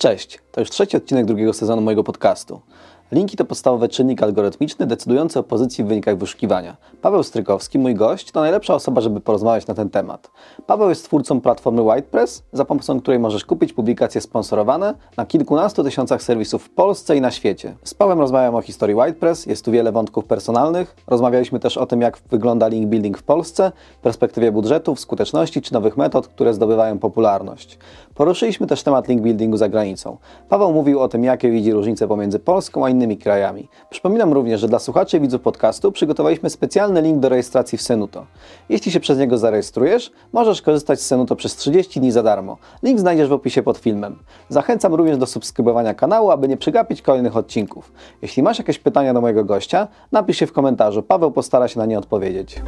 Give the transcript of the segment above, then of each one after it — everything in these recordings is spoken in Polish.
Cześć, to już trzeci odcinek drugiego sezonu mojego podcastu. Linki to podstawowy czynnik algorytmiczny decydujący o pozycji w wynikach wyszukiwania. Paweł Strykowski, mój gość, to najlepsza osoba, żeby porozmawiać na ten temat. Paweł jest twórcą platformy WhitePress, za pomocą której możesz kupić publikacje sponsorowane na kilkunastu tysiącach serwisów w Polsce i na świecie. Z Pawłem rozmawiam o historii WhitePress, jest tu wiele wątków personalnych. Rozmawialiśmy też o tym, jak wygląda link building w Polsce, perspektywie budżetów, skuteczności czy nowych metod, które zdobywają popularność. Poruszyliśmy też temat link buildingu za granicą. Paweł mówił o tym, jakie widzi różnice pomiędzy Polską a innymi krajami. Przypominam również, że dla słuchaczy i widzów podcastu przygotowaliśmy specjalny link do rejestracji w Senuto. Jeśli się przez niego zarejestrujesz, możesz korzystać z Senuto przez 30 dni za darmo. Link znajdziesz w opisie pod filmem. Zachęcam również do subskrybowania kanału, aby nie przegapić kolejnych odcinków. Jeśli masz jakieś pytania do mojego gościa, napisz je w komentarzu. Paweł postara się na nie odpowiedzieć.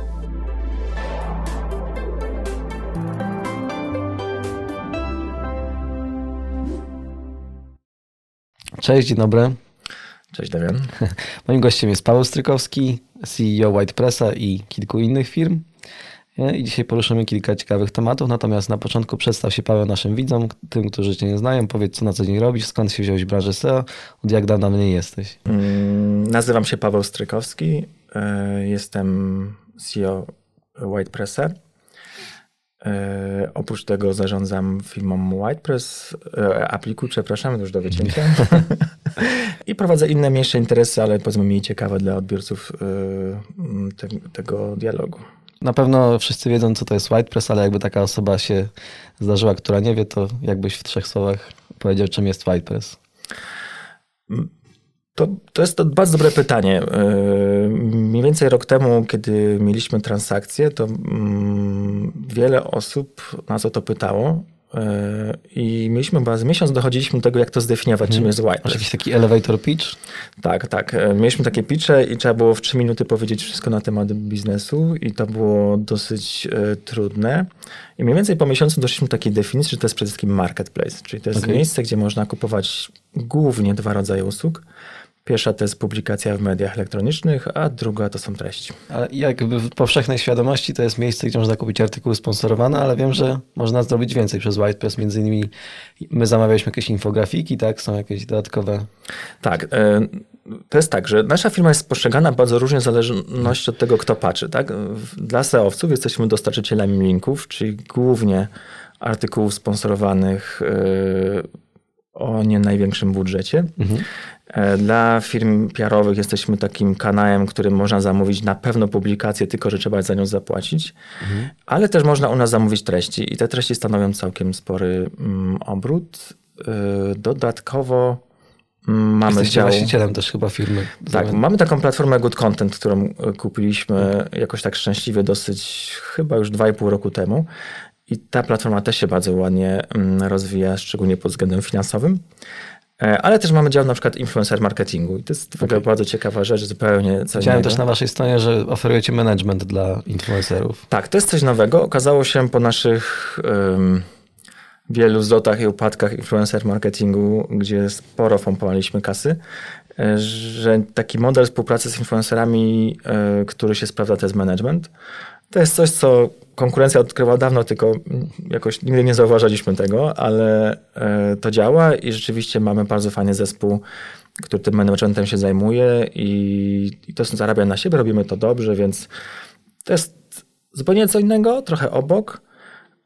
Cześć, dzień dobry. Cześć Damian. Moim gościem jest Paweł Strykowski, CEO White Pressa i kilku innych firm. I dzisiaj poruszymy kilka ciekawych tematów, natomiast na początku przedstaw się Paweł naszym widzom, tym, którzy Cię nie znają, powiedz co na co dzień robisz, skąd się wziąłeś w branży SEO, od jak dawna w niej jesteś. Mm, nazywam się Paweł Strykowski, e, jestem CEO White Pressa. E, oprócz tego zarządzam firmą WhitePress, e, apliku, przepraszam, już do wycięcia. I prowadzę inne mniejsze interesy, ale powiedzmy mniej ciekawe dla odbiorców e, te, tego dialogu. Na pewno wszyscy wiedzą, co to jest WhitePress, ale jakby taka osoba się zdarzyła, która nie wie, to jakbyś w trzech słowach powiedział, czym jest WhitePress? To, to jest to bardzo dobre pytanie. Mniej więcej rok temu, kiedy mieliśmy transakcję, to mm, wiele osób nas o to pytało. I mieliśmy chyba z miesiąc dochodziliśmy do tego, jak to zdefiniować, czym mhm. jest white. Masz jakiś taki elevator pitch? Tak, tak. Mieliśmy takie pitche i trzeba było w trzy minuty powiedzieć wszystko na temat biznesu i to było dosyć trudne. I mniej więcej po miesiącu doszliśmy do takiej definicji, że to jest przede wszystkim marketplace, czyli to jest okay. miejsce, gdzie można kupować głównie dwa rodzaje usług. Pierwsza to jest publikacja w mediach elektronicznych, a druga to są treści. A jakby w powszechnej świadomości to jest miejsce, gdzie można kupić artykuły sponsorowane, ale wiem, że można zrobić więcej przez WhitePress. Między innymi my zamawialiśmy jakieś infografiki, tak? Są jakieś dodatkowe. Tak. E, to jest tak, że nasza firma jest postrzegana bardzo różnie w zależności od tego, kto patrzy. Tak? Dla SEO-owców jesteśmy dostarczycielami linków, czyli głównie artykułów sponsorowanych e, o nie największym budżecie. Mhm. E, dla firm PR-owych jesteśmy takim kanałem, którym można zamówić na pewno publikację, tylko że trzeba za nią zapłacić, mhm. ale też można u nas zamówić treści i te treści stanowią całkiem spory mm, obrót. E, dodatkowo mm, mamy Jesteście dział... właścicielem też chyba firmy. Tak, mamy taką platformę Good Content, którą e, kupiliśmy jakoś tak szczęśliwie dosyć chyba już 2,5 roku temu. I ta platforma też się bardzo ładnie mm, rozwija, szczególnie pod względem finansowym. E, ale też mamy dział na przykład influencer marketingu i to jest w ogóle okay. bardzo ciekawa rzecz, zupełnie co Widziałem też na waszej stronie, że oferujecie management dla influencerów. Tak, to jest coś nowego. Okazało się po naszych um, wielu zlotach i upadkach influencer marketingu, gdzie sporo pompowaliśmy kasy, e, że taki model współpracy z influencerami, y, który się sprawdza, to jest management. To jest coś, co konkurencja odkryła dawno, tylko jakoś nigdy nie zauważaliśmy tego, ale e, to działa i rzeczywiście mamy bardzo fajny zespół, który tym managementem się zajmuje i, i to zarabia na siebie, robimy to dobrze, więc to jest zupełnie co innego, trochę obok,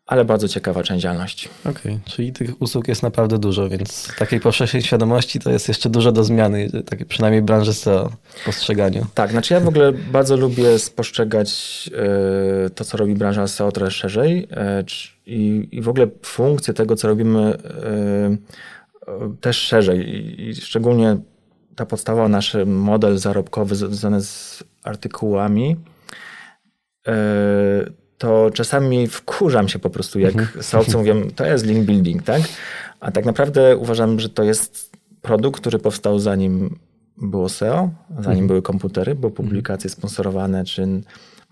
ale bardzo ciekawa część działalności. Okej, okay, czyli tych usług jest naprawdę dużo, więc takiej powszechnej świadomości to jest jeszcze dużo do zmiany, takie przynajmniej branży SEO postrzeganiu. Tak, znaczy ja w ogóle bardzo lubię spostrzegać y, to, co robi branża SEO trochę szerzej y, i, w ogóle funkcję tego, co robimy y, też szerzej i, i szczególnie ta podstawa, nasz model zarobkowy związany z artykułami to czasami wkurzam się po prostu, jak mhm. salcy mówią, to jest link building, tak? A tak naprawdę uważam, że to jest produkt, który powstał zanim było SEO, zanim mhm. były komputery, bo publikacje sponsorowane czy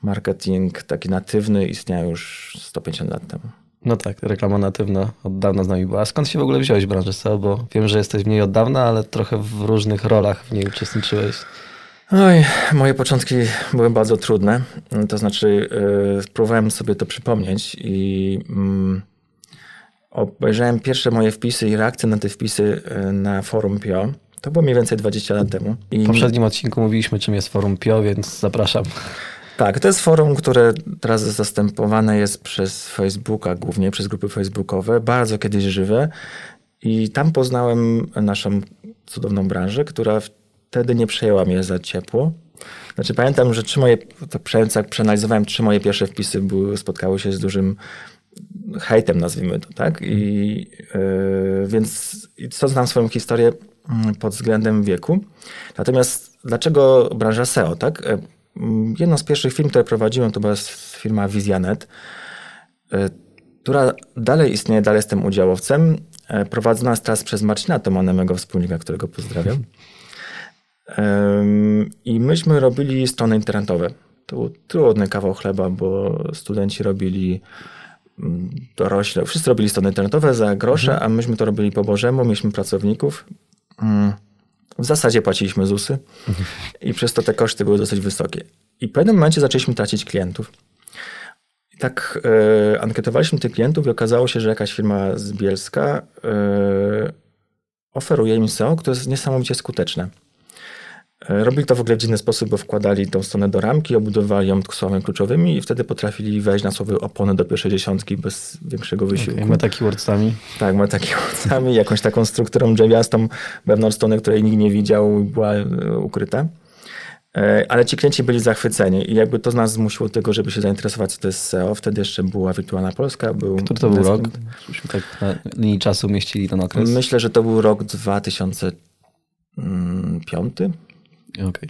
marketing taki natywny istniał już 150 lat temu. No tak, reklama natywna od dawna z nami była. A skąd się w ogóle wziąłeś w branży SEO? Bo wiem, że jesteś w niej od dawna, ale trochę w różnych rolach w niej uczestniczyłeś. Oj, moje początki były bardzo trudne. To znaczy, yy, spróbowałem sobie to przypomnieć i yy, obejrzałem pierwsze moje wpisy i reakcje na te wpisy e, na forum PIO. To było mniej więcej 20 lat temu. I W poprzednim odcinku mówiliśmy, czym jest forum PIO, więc zapraszam. tak, to jest forum, które teraz zastępowane jest przez Facebooka, głównie przez grupy facebookowe, bardzo kiedyś żywe. I tam poznałem naszą cudowną branżę, która wtedy nie przejęła mnie za ciepło. Znaczy pamiętam, że trzy moje, to jak przeanalizowałem, trzy moje pierwsze wpisy były, spotkały się z dużym hejtem, nazwijmy to, tak? I yy, więc i co znam swoją historię mm, pod względem wieku. Natomiast dlaczego branża SEO, tak? E, mm, Jedną z pierwszych firm, które prowadziłem, to była firma Vizianet, e, która dalej istnieje, dalej jestem udziałowcem, prowadzona jest teraz przez Marcina Tomana, mego wspólnika, którego pozdrawiam. I myśmy robili strony internetowe. To był trudny kawał chleba, bo studenci robili mm, dorośle, wszyscy robili strony internetowe za grosze, a myśmy to robili po Bożemu, mieliśmy pracowników. Mm, W zasadzie płaciliśmy ZUSy i przez to te koszty były dosyć wysokie. I w pewnym momencie zaczęliśmy tracić klientów. I tak e, ankietowaliśmy tych klientów i okazało się, że jakaś firma z Bielska e, oferuje im SEO, które jest niesamowicie skuteczne. E, Robili to w ogóle w dziwny sposób, bo wkładali tą stronę do ramki, obudowali ją słowami kluczowymi i wtedy potrafili wejść na słowy opony do pierwszej dziesiątki bez większego wysiłku. Okay, meta keywordsami. Tak, ma takimi owcami, jakąś taką strukturą drzewiastą wewnątrz strony, której nikt nie widział i była e, ukryta. E, Ale ci klienci byli zachwyceni i jakby to nas zmusiło do tego, żeby się zainteresować, co to jest SEO. Wtedy jeszcze była Wirtualna Polska. Był Który to był rok? Żebyśmy tak na linii czasu umieścili ten okres. Myślę, że to był rok 2005. Okej.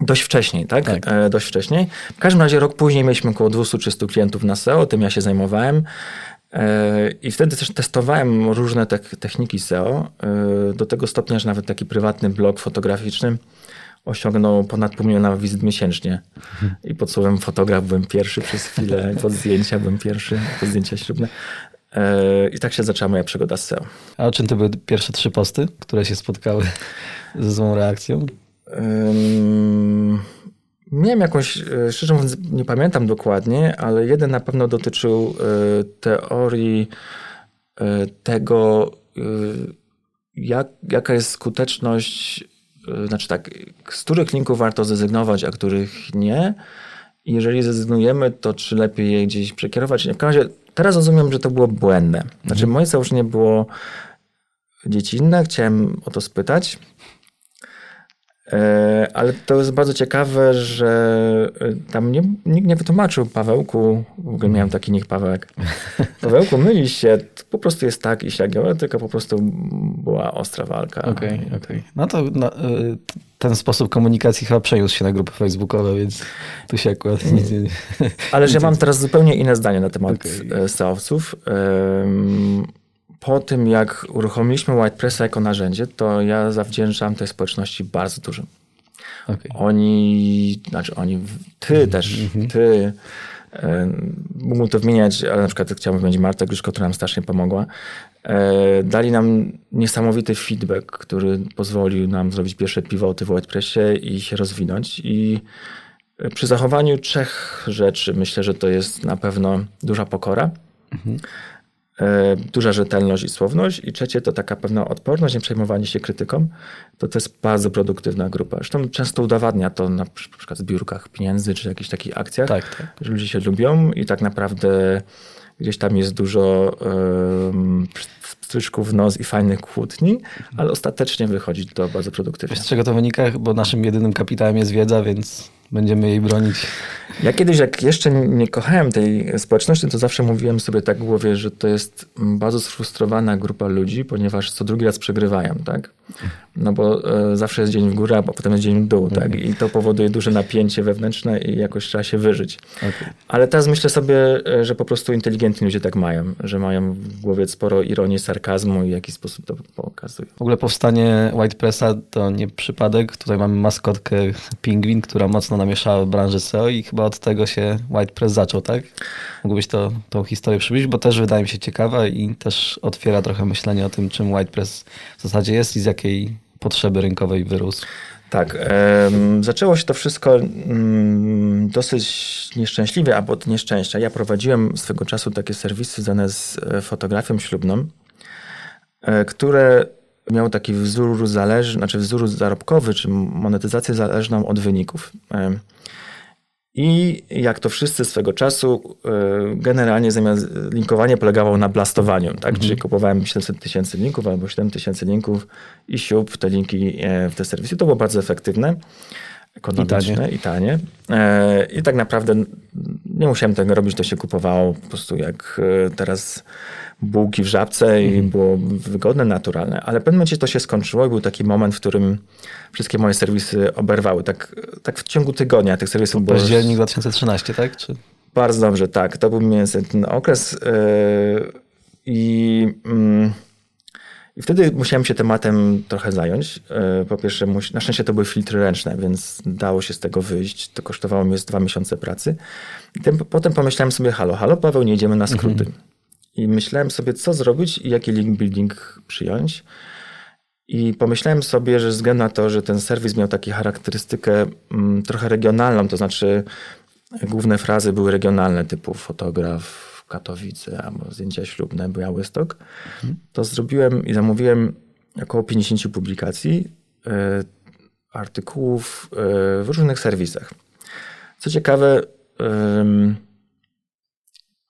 Dość wcześniej, tak? Tak. E, dość wcześniej. W każdym razie rok później mieliśmy około 200-300 klientów na SEO, tym ja się zajmowałem. E, I wtedy też testowałem różne te techniki SEO, e, do tego stopnia, że nawet taki prywatny blog fotograficzny osiągnął ponad pół miliona wizyt miesięcznie. I pod słowem fotograf byłem pierwszy przez chwilę, pod zdjęcia byłem pierwszy, pod zdjęcia ślubne. E, I tak się zaczęła moja przygoda z SEO. A o czym to były pierwsze trzy posty, które się spotkały ze złą reakcją? Ym, Miałem jakąś, e, szczerze mówiąc, nie pamiętam dokładnie, ale jeden na pewno dotyczył e, teorii e, tego, jak, jaka jest skuteczność, znaczy tak, z których linków warto zrezygnować, a których nie. I Jeżeli zrezygnujemy, to czy lepiej je gdzieś przekierować? W każdym razie teraz rozumiem, że to było błędne. Znaczy moje założenie było dziecinne, chciałem o to spytać. E, Ale to jest bardzo ciekawe, że e, tam nie, nikt nie wytłumaczył Pawełku, w ogóle miałem taki nick Pawełek. Pawełku, mylisz się, to po prostu jest tak i siak, ale tylko po prostu była ostra walka. Okej, okej. No to y, t- ten sposób komunikacji chyba przeniósł się na grupy facebookowe, więc tu się akurat nic nie... Ale że ja mam teraz zupełnie inne zdanie na temat okay. SEO-owców. Ym, Po tym, jak uruchomiliśmy WhitePressa jako narzędzie, to ja zawdzięczam tej społeczności bardzo dużo. Okej. Oni, znaczy oni, ty też, ty, e, mógłbym to wymieniać, ale na przykład chciałbym wymienić Martę Gruszko, która nam strasznie pomogła. E, Dali nam niesamowity feedback, który pozwolił nam zrobić pierwsze pivoty w WordPressie i się rozwinąć. I przy zachowaniu trzech rzeczy myślę, że to jest na pewno duża pokora. E, Duża rzetelność i słowność. I trzecie to taka pewna odporność, nie przejmowanie się krytyką. To to jest bardzo produktywna grupa. Zresztą często udowadnia to na przy- przykład zbiórkach pieniędzy czy jakichś takich akcjach, Tak, tak. że ludzie się lubią i tak naprawdę gdzieś tam jest dużo um, pstryczków w nos i fajnych kłótni, ale ostatecznie wychodzi to bardzo produktywnie. Z czego to wynika? Bo naszym jedynym kapitałem jest wiedza, więc będziemy jej bronić. Ja kiedyś, jak jeszcze nie kochałem tej społeczności, to zawsze mówiłem sobie tak w głowie, że to jest bardzo sfrustrowana grupa ludzi, ponieważ co drugi raz przegrywają, tak? No bo e, zawsze jest dzień w górę, a potem jest dzień w dół, tak? I to powoduje duże napięcie wewnętrzne i jakoś trzeba się wyżyć. Okej. Ale teraz myślę sobie, e, że po prostu inteligentni ludzie tak mają, że mają w głowie sporo ironii, sarkazmu i w jakiś sposób to pokazują. W ogóle powstanie WhitePressa to nie przypadek. Tutaj mamy maskotkę Pingwin, która mocno namieszała w branży SEO i chyba od tego się WhitePress zaczął, tak? Mógłbyś to, tą historię przybliżyć, bo też wydaje mi się ciekawa i też otwiera trochę myślenie o tym, czym WhitePress w zasadzie jest i z jakiej potrzeby rynkowej wyrósł. Tak. zaczęło się to wszystko mm, dosyć nieszczęśliwie, albo od nieszczęścia. Ja prowadziłem swego czasu takie serwisy związane z e, fotografią ślubną, które miały taki wzór zależny, znaczy wzór zarobkowy, czy monetyzację zależną od wyników. Em, I jak to wszyscy swego czasu, e, generalnie zamiast linkowanie polegało na blastowaniu, tak? Czyli kupowałem 700 tysięcy linków albo 7 tysięcy linków i siup w te linki e, w te serwisy. To było bardzo efektywne, ekonomiczne i tanie. E, I tak naprawdę nie musiałem tego robić, to się kupowało po prostu jak e, teraz bułki w żabce i było wygodne, naturalne. Ale w pewnym momencie to się skończyło i był taki moment, w którym wszystkie moje serwisy oberwały. Tak, tak w ciągu tygodnia tych serwisów było... Październik 2013, tak? Czy... Bardzo dobrze, tak. To był mniej więcej ten okres. Yy, I, mm, I wtedy musiałem się tematem trochę zająć. Yy, Po pierwsze, na szczęście to były filtry ręczne, więc dało się z tego wyjść. To kosztowało mnie z dwa miesiące pracy. I potem pomyślałem sobie, halo, halo, Paweł, nie idziemy na skróty. I myślałem sobie, co zrobić i jaki link building przyjąć. I pomyślałem sobie, że ze względu na to, że ten serwis miał taką charakterystykę mm, trochę regionalną, to znaczy główne frazy były regionalne, typu fotograf Katowice albo zdjęcia ślubne Białystok, to zrobiłem i zamówiłem około 50 publikacji, e, artykułów e, w różnych serwisach. Co ciekawe,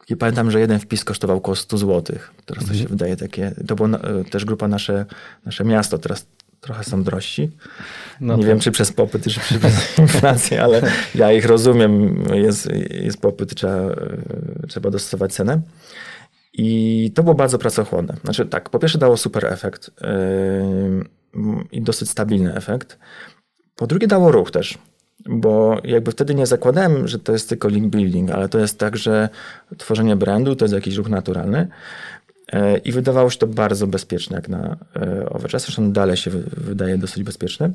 i pamiętam, że jeden wpis kosztował około 100 zł. Teraz to się wydaje takie. To była e, też grupa nasze, nasze miasto. Teraz trochę są drożsi. No nie to- wiem, czy przez popyt, czy przez inflację, ale ja ich rozumiem. Jest, jest popyt, trzeba, trzeba dostosować cenę. I to było bardzo pracochłonne. Znaczy tak, po pierwsze dało super efekt yy, i dosyć stabilny efekt. Po drugie dało ruch też, bo jakby wtedy nie zakładałem, że to jest tylko link building, ale to jest także tworzenie brandu, to jest jakiś ruch naturalny. E, I wydawało się to bardzo bezpieczne jak na e, owe czasy. Zresztą dalej się wy- wydaje dosyć bezpieczne,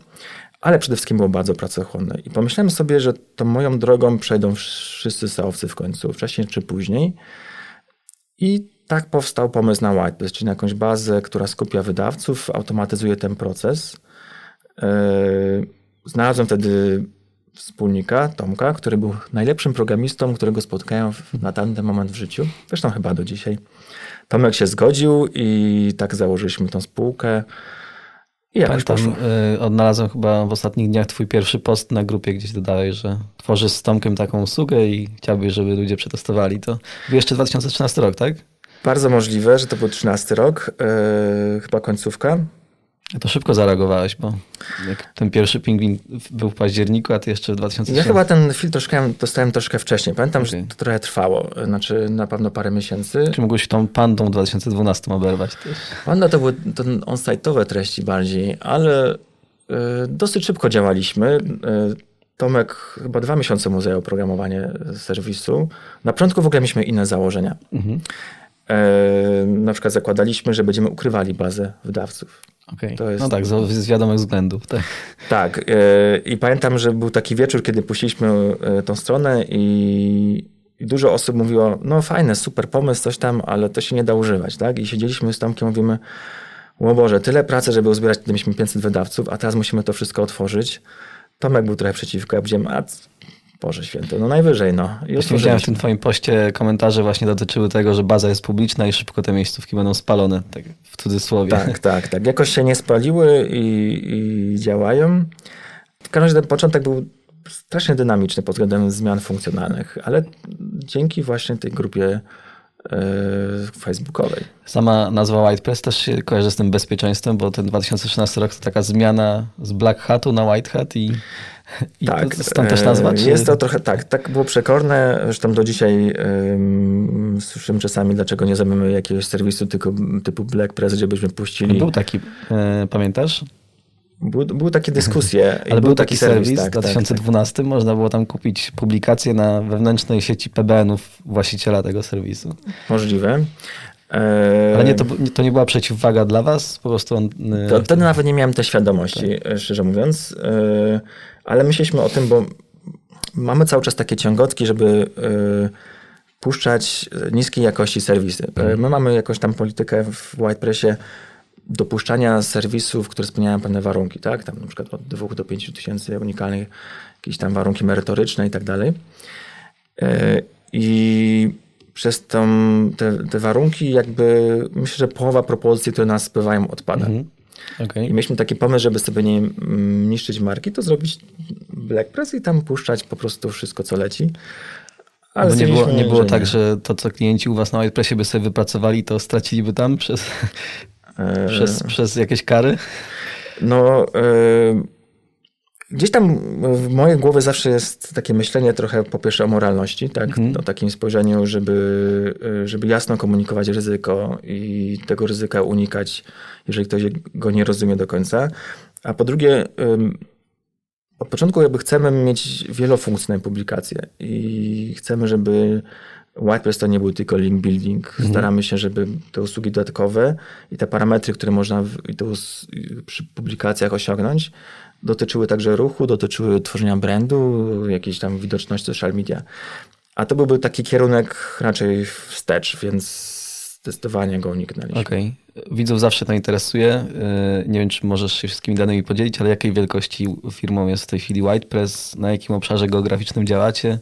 ale przede wszystkim było bardzo pracochłonne. I pomyślałem sobie, że tą moją drogą przejdą wszyscy SEOwcy w końcu, wcześniej czy później. I tak powstał pomysł na Whiteplace, czyli na jakąś bazę, która skupia wydawców, automatyzuje ten proces. Yy, Znalazłem wtedy wspólnika, Tomka, który był najlepszym programistą, którego spotkałem na tamten moment w życiu. Zresztą chyba do dzisiaj. Tomek się zgodził i tak założyliśmy tą spółkę. I jakoś Pamiętam, y, odnalazłem chyba w ostatnich dniach twój pierwszy post na grupie, gdzieś dodałeś, że tworzysz z Tomkiem taką usługę i chciałbyś, żeby ludzie przetestowali to. Był jeszcze 2013 rok, tak? Bardzo możliwe, że to był 13 rok, yy, chyba końcówka. To szybko zareagowałeś, bo ten pierwszy pingwin był w październiku, a ty jeszcze w 2013. Ja chyba ten film troszkę dostałem troszkę wcześniej. Pamiętam, że Okej. to trochę trwało. Znaczy na pewno parę miesięcy. Czy mógłbyś tą pandą w 2012 oberwać też? Panda to były to on-site'owe treści bardziej, ale y, dosyć szybko działaliśmy. Y, Tomek chyba dwa miesiące mu zajął programowanie serwisu. Na początku w ogóle mieliśmy inne założenia. Mhm. Y, na przykład zakładaliśmy, że będziemy ukrywali bazę wydawców. Okej. To jest- No tak, z, z wiadomych względów. Tak. Tak. y, I pamiętam, że był taki wieczór, kiedy puściliśmy y, tą stronę i, i dużo osób mówiło, no fajne, super pomysł, coś tam, ale to się nie da używać, tak? I siedzieliśmy z Tomkiem, mówimy, o Boże, tyle pracy, żeby uzbierać, mieliśmy 500 wydawców, a teraz musimy to wszystko otworzyć. Tomek był trochę przeciwko, ja powiedziałem, a Boże święty, no najwyżej, no. Właśnie widziałem w tym twoim poście komentarze właśnie dotyczyły tego, że baza jest publiczna i szybko te miejscówki będą spalone, tak w cudzysłowie. Tak, tak, tak. Jakoś się nie spaliły i, i działają. W każdym razie ten początek był strasznie dynamiczny pod względem zmian funkcjonalnych, ale dzięki właśnie tej grupie e, facebookowej. Sama nazwa White Press też się kojarzy z tym bezpieczeństwem, bo ten 2013 rok to taka zmiana z Black Hatu na White Hat i, i tak. stąd też e, nazwa? Czy... Jest to trochę tak, tak było przekorne. Zresztą do dzisiaj um, słyszymy czasami, dlaczego nie zamykamy jakiegoś serwisu tylko typu Black Press, żebyśmy puścili. Był taki, e, pamiętasz? Był, były takie dyskusje. Ale był taki serwis, w tak, tak, tak. 2012, można było tam kupić publikacje na wewnętrznej sieci PBN-ów właściciela tego serwisu. Możliwe. E, Ale nie, to, nie- to nie była przeciwwaga dla was? Po prostu on... e, To, wtedy nawet nie miałem tej świadomości, e, szczerze mówiąc, ale myśleliśmy o tym, bo mamy cały czas takie ciągotki, żeby e, puszczać niskiej jakości serwisy. E, My mamy jakąś tam politykę w WhitePressie, dopuszczania serwisów, które spełniają pewne warunki, tak? Tam na przykład od 2 do 5 tysięcy unikalnych, jakieś tam warunki merytoryczne i tak dalej. E, I przez tą, te, te warunki jakby myślę, że połowa propozycji, które nas spływają odpada. Mhm. Okay. I mieliśmy taki pomysł, żeby sobie nie niszczyć marki, to zrobić Black Press i tam puszczać po prostu wszystko, co leci. Ale Bo nie było, nie było tak, że to, co klienci u was na WordPressie by sobie wypracowali, to straciliby tam przez, e... przez, przez jakieś kary? No, e... Gdzieś tam w mojej głowie zawsze jest takie myślenie trochę po pierwsze o moralności, tak? Mhm. o takim spojrzeniu, żeby, e, żeby jasno komunikować ryzyko i tego ryzyka unikać, jeżeli ktoś go nie rozumie do końca. A po drugie, od początku jakby chcemy mieć wielofunkcyjne publikacje i chcemy, żeby WordPress to nie był tylko link building. Mhm. Staramy się, żeby te usługi dodatkowe i te parametry, które można w, przy publikacjach osiągnąć, dotyczyły także ruchu, dotyczyły tworzenia brandu, jakiejś tam widoczności social media. A to byłby taki kierunek raczej wstecz, więc zdecydowanie go uniknęliśmy. Okej. Okay. Widzów zawsze to interesuje. Y, nie wiem, czy możesz się wszystkimi danymi podzielić, ale jakiej wielkości firmą jest w tej chwili WhitePress? Na jakim obszarze geograficznym działacie?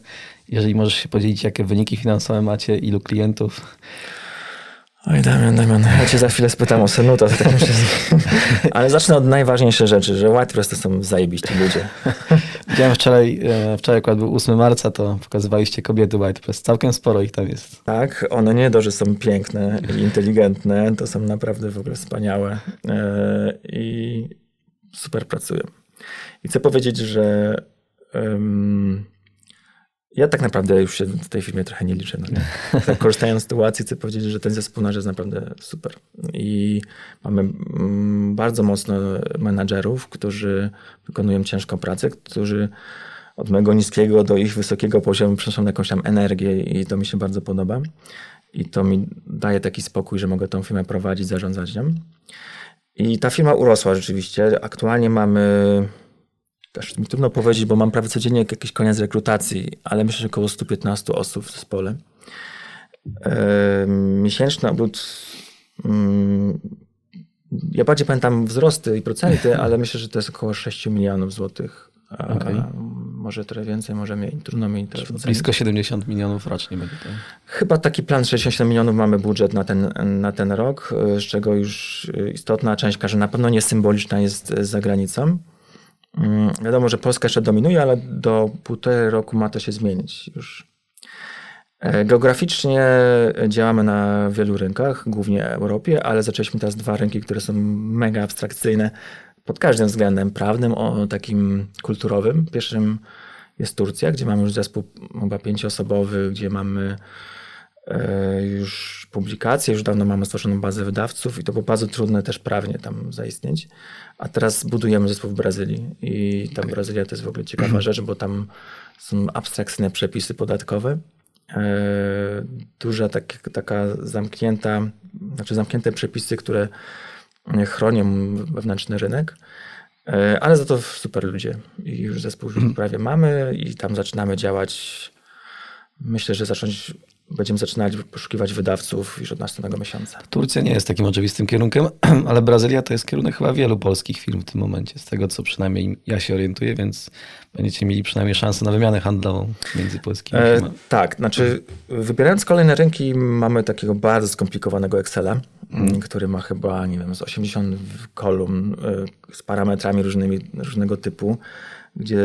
Jeżeli możesz się podzielić, jakie wyniki finansowe macie, ilu klientów? Oj, Damian, Damian, ja cię za chwilę spytam o Senuta. Tak Ale zacznę od najważniejszej rzeczy, że WordPress to są zajebiści ludzie. Widziałem wczoraj, e, wczoraj akurat był 8 marca, to pokazywaliście kobiety WordPress. Całkiem sporo ich tam jest. Tak, one nie dość, że są piękne i inteligentne, to są naprawdę w ogóle wspaniałe e, i super pracują. I chcę powiedzieć, że um, ja tak naprawdę już się w tej firmie trochę nie liczę. No Tak, korzystając z sytuacji, chcę powiedzieć, że ten zespół nasz jest naprawdę super. I mamy mm, bardzo mocno menadżerów, którzy wykonują ciężką pracę, którzy od mojego niskiego do ich wysokiego poziomu przenoszą jakąś tam energię i to mi się bardzo podoba. I to mi daje taki spokój, że mogę tą firmę prowadzić, zarządzać nią. I ta firma urosła rzeczywiście. Aktualnie mamy też mi trudno powiedzieć, bo mam prawie codziennie jakiś koniec rekrutacji, ale myślę, że około 115 osób w zespole. E, miesięczny obrót. Mm, ja bardziej pamiętam wzrosty i procenty, ale myślę, że to jest około 6 milionów złotych. Okay. Może trochę więcej, może mniej. Trudno mi teraz ocenić. Blisko 70 milionów rocznie będzie to. Chyba taki plan 67 milionów mamy budżet na ten, na ten rok, z czego już istotna część, każda na pewno nie symboliczna jest za granicą. Mm, wiadomo, że Polska jeszcze dominuje, ale do półtorej roku ma to się zmienić już. E, geograficznie działamy na wielu rynkach, głównie Europie, ale zaczęliśmy teraz dwa rynki, które są mega abstrakcyjne pod każdym względem prawnym, o takim kulturowym. Pierwszym jest Turcja, gdzie mamy już zespół chyba pięcioosobowy, gdzie mamy już publikacje, już dawno mamy stworzoną bazę wydawców i to było bardzo trudne też prawnie tam zaistnieć. A teraz budujemy zespół w Brazylii i ta okay. Brazylia to jest w ogóle ciekawa rzecz, bo tam są abstrakcyjne przepisy podatkowe. E, duża tak, taka zamknięta, znaczy zamknięte przepisy, które chronią wewnętrzny rynek. E, ale za to super ludzie i już zespół już mhm. prawie mamy i tam zaczynamy działać. Myślę, że zacząć będziemy zaczynać poszukiwać wydawców już od następnego miesiąca. Turcja nie jest takim oczywistym kierunkiem, ale Brazylia to jest kierunek chyba wielu polskich firm w tym momencie, z tego co przynajmniej ja się orientuję, więc będziecie mieli przynajmniej szansę na wymianę handlową między polskimi e, firmami. tak, znaczy wybierając kolejne rynki mamy takiego bardzo skomplikowanego Excela, hmm. który ma chyba, nie wiem, z 80 kolumn e, z parametrami różnymi, różnego typu, gdzie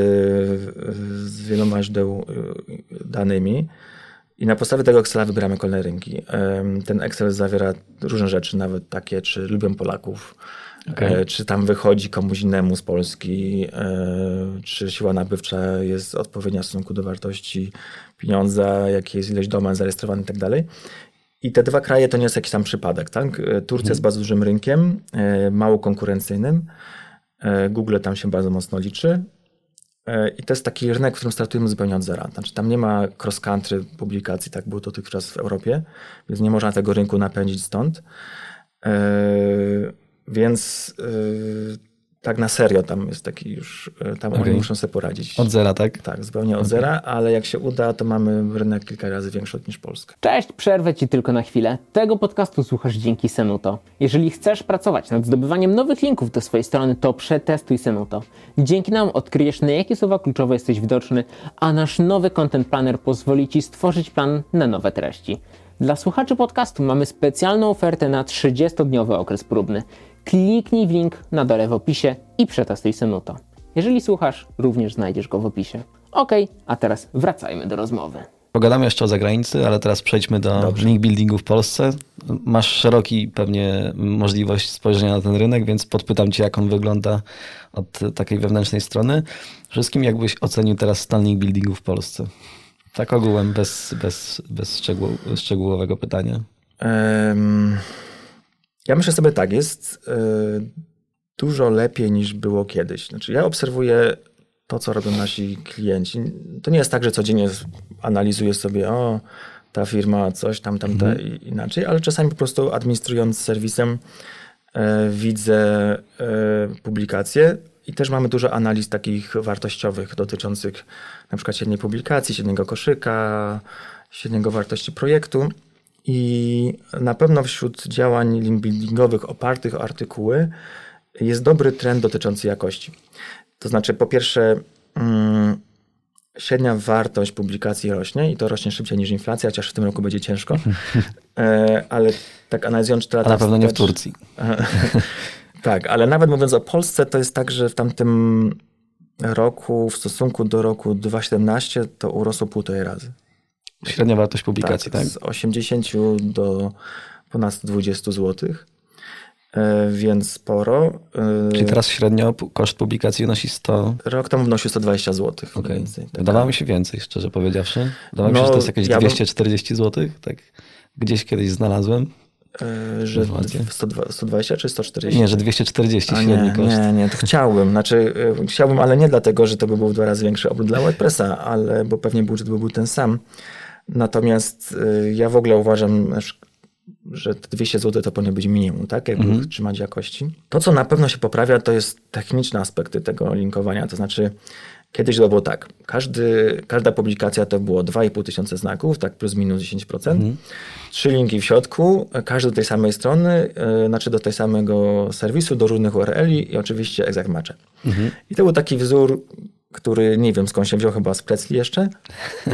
z wieloma źródeł e, danymi. I na podstawie tego Excela wybieramy kolejne rynki. Ten Excel zawiera różne rzeczy, nawet takie, czy lubią Polaków, okay. E, czy tam wychodzi komuś innemu z Polski, e, czy siła nabywcza jest odpowiednia w stosunku do wartości pieniądza, jakie jest ilość domen zarejestrowanych i tak dalej. I te dwa kraje to nie jest jakiś tam przypadek. Tak? E, Turcja hmm. jest bardzo dużym rynkiem, mało konkurencyjnym. Google tam się bardzo mocno liczy. E, I to jest taki rynek, w którym startujemy zupełnie od zera. Znaczy, tam nie ma cross-country publikacji, tak było dotychczas w Europie, więc nie można tego rynku napędzić stąd. E, więc e, tak na serio tam jest taki już, e, tam Okej. oni muszą sobie poradzić. Od zera, tak? Tak, zupełnie od zera, ale jak się uda, to mamy rynek kilka razy większy niż Polska. Cześć, przerwę Ci tylko na chwilę. Tego podcastu słuchasz dzięki Senuto. Jeżeli chcesz pracować nad zdobywaniem nowych linków do swojej strony, to przetestuj Senuto. Dzięki nam odkryjesz, na jakie słowa kluczowe jesteś widoczny, a nasz nowy Content Planner pozwoli Ci stworzyć plan na nowe treści. Dla słuchaczy podcastu mamy specjalną ofertę na 30-dniowy okres próbny. Kliknij w link na dole w opisie i przetestuj Senuto. Jeżeli słuchasz, również znajdziesz go w opisie. Ok, a teraz wracajmy do rozmowy. Pogadamy jeszcze o zagranicy, ale teraz przejdźmy do Dobrze. link buildingu w Polsce. Masz szeroki pewnie możliwość spojrzenia na ten rynek, więc podpytam cię, jak on wygląda od takiej wewnętrznej strony. Wszystkim jakbyś ocenił teraz stan link buildingu w Polsce? Tak ogółem, bez, bez, bez szczegół, szczegółowego pytania. Em, Ja myślę sobie tak, jest e, dużo lepiej niż było kiedyś. Znaczy, ja obserwuję to, co robią nasi klienci. To nie jest tak, że codziennie analizuję sobie, o, ta firma coś tam, tam, ta i- inaczej, ale czasami po prostu administrując serwisem e, widzę e, publikacje i też mamy dużo analiz takich wartościowych dotyczących na przykład średniej publikacji, średniego koszyka, średniego wartości projektu. I na pewno wśród działań link buildingowych opartych o artykuły jest dobry trend dotyczący jakości. To znaczy, po pierwsze, mm, średnia wartość publikacji rośnie i to rośnie szybciej niż inflacja, chociaż w tym roku będzie ciężko. E, ale tak analizując 4 A lata na pewno nie w Turcji. tak, ale nawet mówiąc o Polsce, to jest tak, że w tamtym roku w stosunku do roku 2017 to urosło półtorej razy. Średnia wartość publikacji, tak? Z 80 do ponad 120 zł. Więc sporo. E, Czyli teraz średnio koszt publikacji wynosi 100. Rok temu wnosił 120 zł. Okay. Więcej. Wydawało mi się więcej, szczerze powiedziawszy. Wydawało mi się, No, że to jest jakieś ja bym- 240 zł. Tak gdzieś kiedyś znalazłem. e, Że Informacje. 102 120 czy 140? Nie, że 240 A średni nie, koszt. nie, nie, to chciałbym. Znaczy, chciałbym, ale nie dlatego, że to by był dwa razy większy obrót dla WordPressa, ale bo pewnie budżet by był ten sam. Natomiast y, ja w ogóle uważam, aż- że te 200 zł to powinno być minimum, tak? Jakby Mhm. trzymać jakości. To, co na pewno się poprawia, to jest techniczne aspekty tego linkowania. To znaczy, kiedyś to było tak. Każdy, każda publikacja to było 2,5 tysiące znaków, tak plus minus 10%. Trzy linki w środku, każdy do tej samej strony, yy, znaczy do tej samego serwisu, do różnych URL-i i oczywiście exact matche. I to był taki wzór, który nie wiem skąd się wziął, chyba z Precli jeszcze.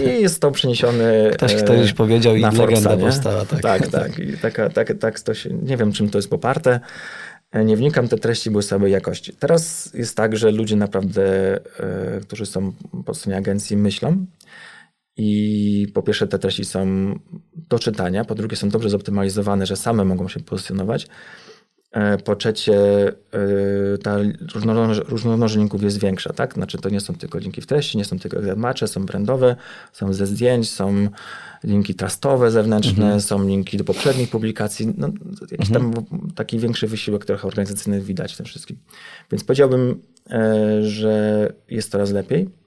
I jest to przeniesiony. Ktoś e, kiedyś powiedział i na legenda Forbesa, powstała, tak. Tak, tak. I taka, tak, tak to się, nie wiem czym to jest poparte. E, Nie wnikam, te treści były słabej jakości. Teraz jest tak, że ludzie naprawdę, e, którzy są po stronie agencji, myślą. I po pierwsze, te treści są do czytania, po drugie, są dobrze zoptymalizowane, że same mogą się pozycjonować. E, Po trzecie, e, ta różnorodność, różnorodność linków jest większa, tak? Znaczy, to nie są tylko linki w treści, nie są tylko matche, są brandowe, są ze zdjęć, są linki trustowe zewnętrzne, są linki do poprzednich publikacji. No, jakiś tam taki większy wysiłek trochę organizacyjny widać w tym wszystkim. Więc powiedziałbym, e, że jest coraz lepiej.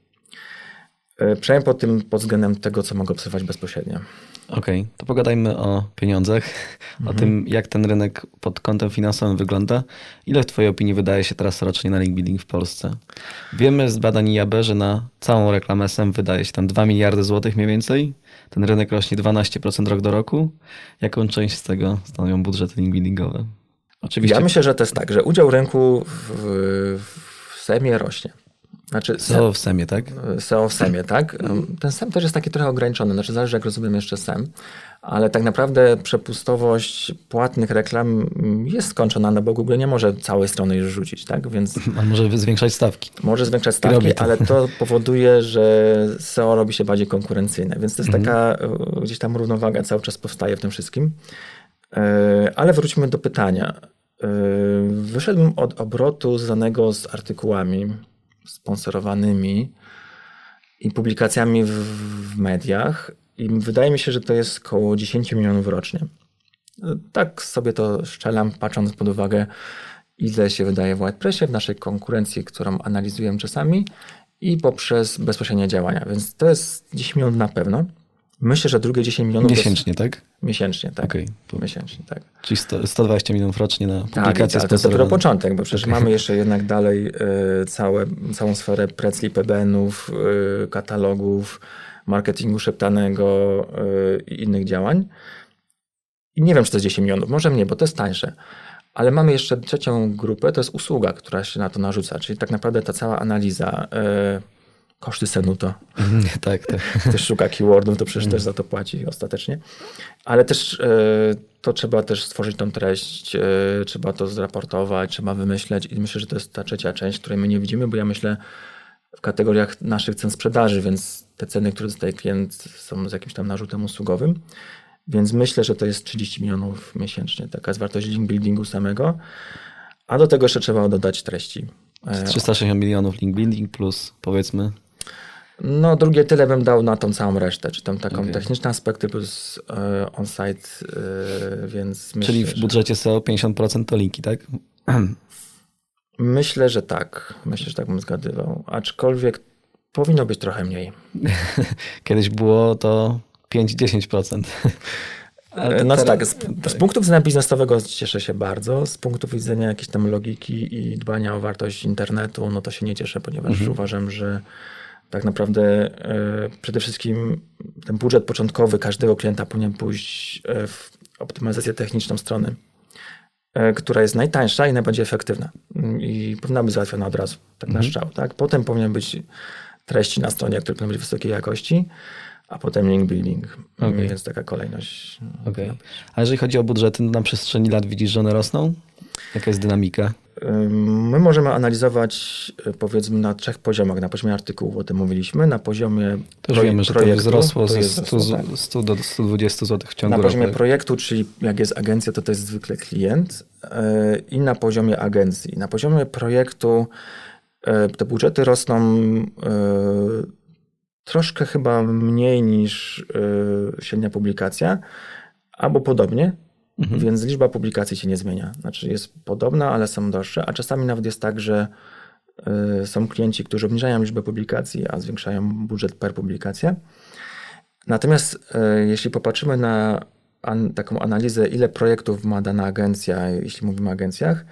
E, Przynajmniej pod tym pod względem tego, co mogę obserwować bezpośrednio. Okej, to pogadajmy o pieniądzach, o tym, jak ten rynek pod kątem finansowym wygląda. Ile w Twojej opinii wydaje się teraz rocznie na link building w Polsce? Wiemy z badań IAB, że na całą reklamę SM wydaje się tam 2 miliardy złotych mniej więcej. Ten rynek rośnie 12% rok do roku. Jaką część z tego stanowią budżety link buildingowe? Oczywiście Ja myślę, że to jest tak, że udział rynku w, w SEM-ie rośnie. Znaczy, SEO w SEMie, tak? SEO w SEM-ie, tak? Ten SEM też jest taki trochę ograniczony, znaczy zależy jak rozumiem jeszcze SEM, ale tak naprawdę przepustowość płatnych reklam jest skończona, no bo Google nie może całej strony już rzucić, tak? Więc A może zwiększać stawki? może zwiększać stawki, to. ale to powoduje, że SEO robi się bardziej konkurencyjne, więc to jest taka e, gdzieś tam równowaga cały czas powstaje w tym wszystkim. E, Ale wróćmy do pytania. E, Wyszedłem od obrotu zwanego z artykułami sponsorowanymi i publikacjami w, w mediach i wydaje mi się, że to jest około 10 milionów rocznie. Tak sobie to szczelam, patrząc pod uwagę, ile się wydaje w WordPressie, w naszej konkurencji, którą analizujemy czasami i poprzez bezpośrednie działania. Więc to jest 10 milionów na pewno. Myślę, że drugie 10 milionów... Miesięcznie, to... tak? Miesięcznie, tak. Okay. Miesięcznie, tak. Czyli 100, 120 milionów rocznie na Tak, publikację tak to jest dopiero początek, bo przecież mamy jeszcze jednak dalej y, całe, całą sferę precli, PBN-ów, y, katalogów, marketingu szeptanego y, i innych działań. I nie wiem, czy to jest 10 milionów, może mniej, bo to jest tańsze. Ale mamy jeszcze trzecią grupę, to jest usługa, która się na to narzuca, czyli tak naprawdę ta cała analiza, yy, koszty Senuto. tak, tak. Ktoś szuka keywordów, to przecież też za to płaci ostatecznie. Ale też yy, to trzeba też stworzyć tą treść, yy, trzeba to zraportować, trzeba wymyśleć i myślę, że to jest ta trzecia część, której my nie widzimy, bo ja myślę w kategoriach naszych cen sprzedaży, więc te ceny, które dostaje klient są z jakimś tam narzutem usługowym. Więc myślę, że to jest 30 milionów miesięcznie. Taka jest wartość link buildingu samego. A do tego jeszcze trzeba dodać treści. 360 milionów link building plus powiedzmy. No, drugie tyle bym dał na tą całą resztę, czy tam taką okay. techniczne aspekty plus e, on-site, e, więc Czyli myślę, w budżecie SEO 50% to linki, tak? Myślę, że tak. Myślę, że tak bym zgadywał. Aczkolwiek powinno być trochę mniej. Kiedyś było to 5-10%. No tak, z, z punktu widzenia biznesowego cieszę się bardzo. Z punktu widzenia jakiejś tam logiki i dbania o wartość internetu, no to się nie cieszę, ponieważ mhm. uważam, że tak naprawdę e, przede wszystkim ten budżet początkowy każdego klienta powinien pójść e, w optymalizację techniczną strony, e, która jest najtańsza i najbardziej efektywna. I powinna być załatwiona od razu, tak mhm. na strzał. Tak? Potem powinien być treści na stronie, które powinny być wysokiej jakości a potem link building. Okay. Więc taka kolejność. Okay. A jeżeli chodzi o budżety, no na przestrzeni lat widzisz, że one rosną? Jaka jest dynamika? My możemy analizować y, powiedzmy na trzech poziomach. Na poziomie artykułów, o tym mówiliśmy, na poziomie Też wiemy, że projektu, to wzrosło ze 100, 100 do 120 zł w ciągu. Na poziomie roku. projektu, czyli jak jest agencja, to to jest zwykle klient y, i na poziomie agencji. Na poziomie projektu y, te budżety rosną troszkę chyba mniej niż średnia publikacja, albo podobnie, mhm. więc liczba publikacji się nie zmienia. Znaczy jest podobna, ale są droższe, a czasami nawet jest tak, że yy, są klienci, którzy obniżają liczbę publikacji, a zwiększają budżet per publikację. Natomiast yy, jeśli popatrzymy na an, taką analizę, ile projektów ma dana agencja, jeśli mówimy o agencjach,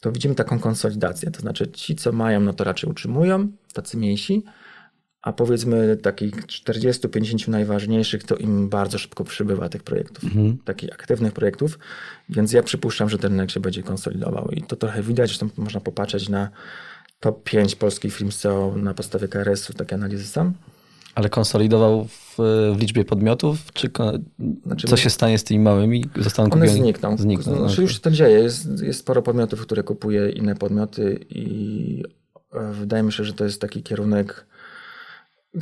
to widzimy taką konsolidację. To znaczy ci, co mają, no to raczej utrzymują, tacy mniejsi, a powiedzmy takich 40-50 najważniejszych, to im bardzo szybko przybywa tych projektów, mhm. takich aktywnych projektów, więc ja przypuszczam, że ten rynek się będzie konsolidował i to trochę widać, że można popatrzeć na top 5 polskich firm SEO na podstawie KRS-u, takie analizy sam. Ale konsolidował w, w liczbie podmiotów, czy znaczy, co się stanie z tymi małymi? Zostaną one znikną. znikną znaczy, okay. Już się to dzieje. Jest, jest sporo podmiotów, które kupuje inne podmioty i e, wydaje mi się, że to jest taki kierunek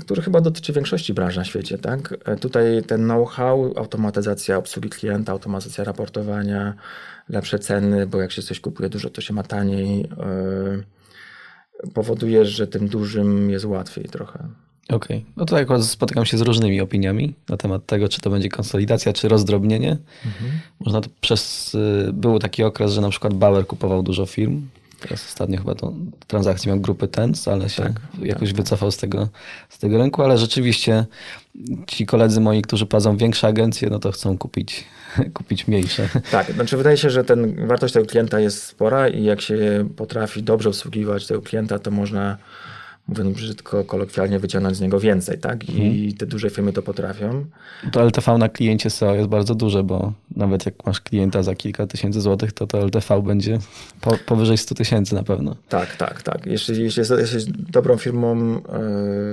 który chyba dotyczy większości branż na świecie. Tak? E, tutaj ten know-how, automatyzacja obsługi klienta, automatyzacja raportowania, lepsze ceny, bo jak się coś kupuje dużo, to się ma taniej, yy, powoduje, że tym dużym jest łatwiej trochę. Okej. Okay. No to akurat spotykam się z różnymi opiniami na temat tego, czy to będzie konsolidacja, czy rozdrobnienie. Mhm. Można to przez... Y, był taki okres, że na przykład Bauer kupował dużo firm, Teraz ostatnio chyba tą transakcję miał grupy TENS, ale się tak, jakoś tak. wycofał z tego, z tego rynku, ale rzeczywiście ci koledzy moi, którzy prowadzą większe agencje, no to chcą kupić, kupić mniejsze. Tak, znaczy wydaje się, że ten, wartość tego klienta jest spora i jak się potrafi dobrze obsługiwać tego klienta, to można mówiąc brzydko, kolokwialnie wyciągnąć z niego więcej, tak? I mhm. te duże firmy to potrafią. To LTV na kliencie SEO jest bardzo duże, bo nawet jak masz klienta za kilka tysięcy złotych, to to LTV będzie po, powyżej 100 tysięcy na pewno. Tak, tak, tak. Jeśli, jeśli jesteś dobrą firmą,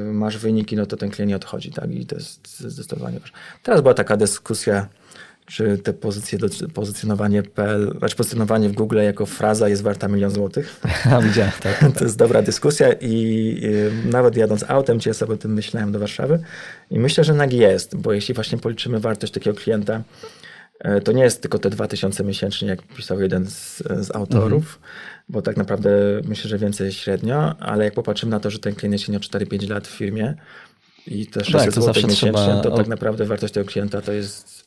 yy, masz wyniki, no to ten klient nie odchodzi, tak? I to jest zdecydowanie ważne. Teraz była taka dyskusja, czy te pozycje, pozycjonowanie PL, znaczy pozycjonowanie w Google jako fraza jest warta milion złotych. Widziałem, tak, tak. To jest dobra dyskusja i nawet jadąc autem, gdzie ja sobie o tym myślałem do Warszawy i myślę, że nagi jest, bo jeśli właśnie policzymy wartość takiego klienta, e, to nie jest tylko te 2000 miesięcznie, jak pisał jeden z, z autorów, mhm. bo tak naprawdę myślę, że więcej średnio, ale jak popatrzymy na to, że ten klient jest 4-5 lat w firmie i te 600 tak, zł miesięcznie, to tak naprawdę wartość tego klienta to jest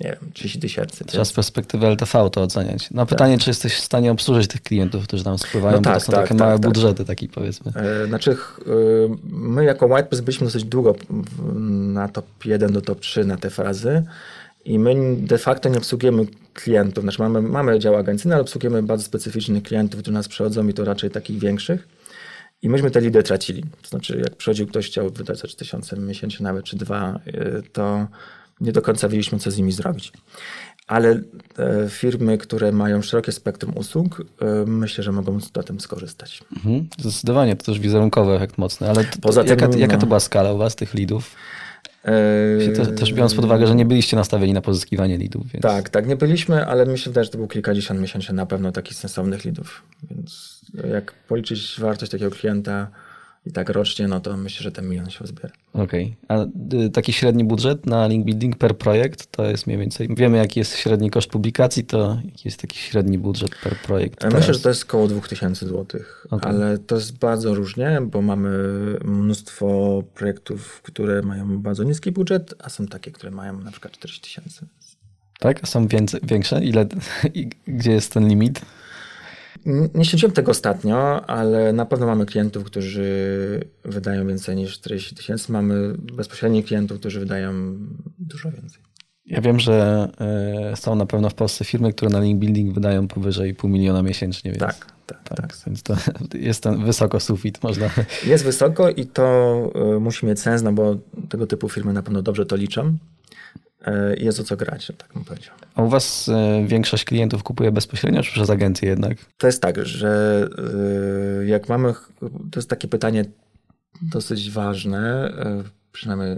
nie wiem, 30 tysięcy. Trzeba z perspektywy LTV to oceniać. No pytanie, czy jesteś w stanie obsłużyć tych klientów, którzy tam spływają, No bo tak, to są tak, takie tak, małe tak. budżety, taki powiedzmy. E, Znaczy, y, my jako WhitePress byliśmy dosyć długo na top 1 do top 3 na te frazy i my de facto nie obsługujemy klientów. Znaczy mamy, mamy dział agencyjny, ale obsługujemy bardzo specyficznych klientów, którzy nas przychodzą i to raczej takich większych. I myśmy te lidy tracili. To znaczy, jak przychodził ktoś, chciał wydać za 3000 miesięcznie nawet, czy dwa, y, to nie do końca wiedzieliśmy, co z nimi zrobić. Ale e, firmy, które mają szerokie spektrum usług, e, myślę, że mogą na tym skorzystać. Mhm. Zdecydowanie, to też wizerunkowy efekt mocny, ale to, Poza tym, jaka, jaka no. to była skala u was, tych lidów? Te, też biorąc pod uwagę, że nie byliście nastawieni na pozyskiwanie lidów, więc... Tak, tak, nie byliśmy, ale mi się wydaje, że to było kilkadziesiąt miesięcznie na pewno takich sensownych lidów. Więc jak policzyć wartość takiego klienta i tak rocznie, no to myślę, że ten milion się zbiera. Okej. A y, taki średni budżet na link building per projekt to jest mniej więcej. Wiemy, jaki jest średni koszt publikacji, to jaki jest taki średni budżet per projekt. Myślę, teraz? że to jest około 2000 zł, Okej. ale to jest bardzo różnie, bo mamy mnóstwo projektów, które mają bardzo niski budżet, a są takie, które mają na przykład 40 tysięcy. Tak? A są więcej, większe? Ile, i gdzie jest ten limit? Nie śledziłem tego ostatnio, ale na pewno mamy klientów, którzy wydają więcej niż 40 tysięcy. Mamy bezpośrednich klientów, którzy wydają dużo więcej. Ja wiem, że y, są na pewno w Polsce firmy, które na link building wydają powyżej pół miliona miesięcznie, więc... Tak, tak, tak. Tak, więc to jest ten wysoko sufit, można. Jest wysoko i to y, musi mieć sens, no bo tego typu firmy na pewno dobrze to liczą. I jest o co grać, tak bym powiedział. A u was y, większość klientów kupuje bezpośrednio, czy przez agencję jednak? To jest tak, że y, jak mamy, to jest takie pytanie dosyć ważne, przynajmniej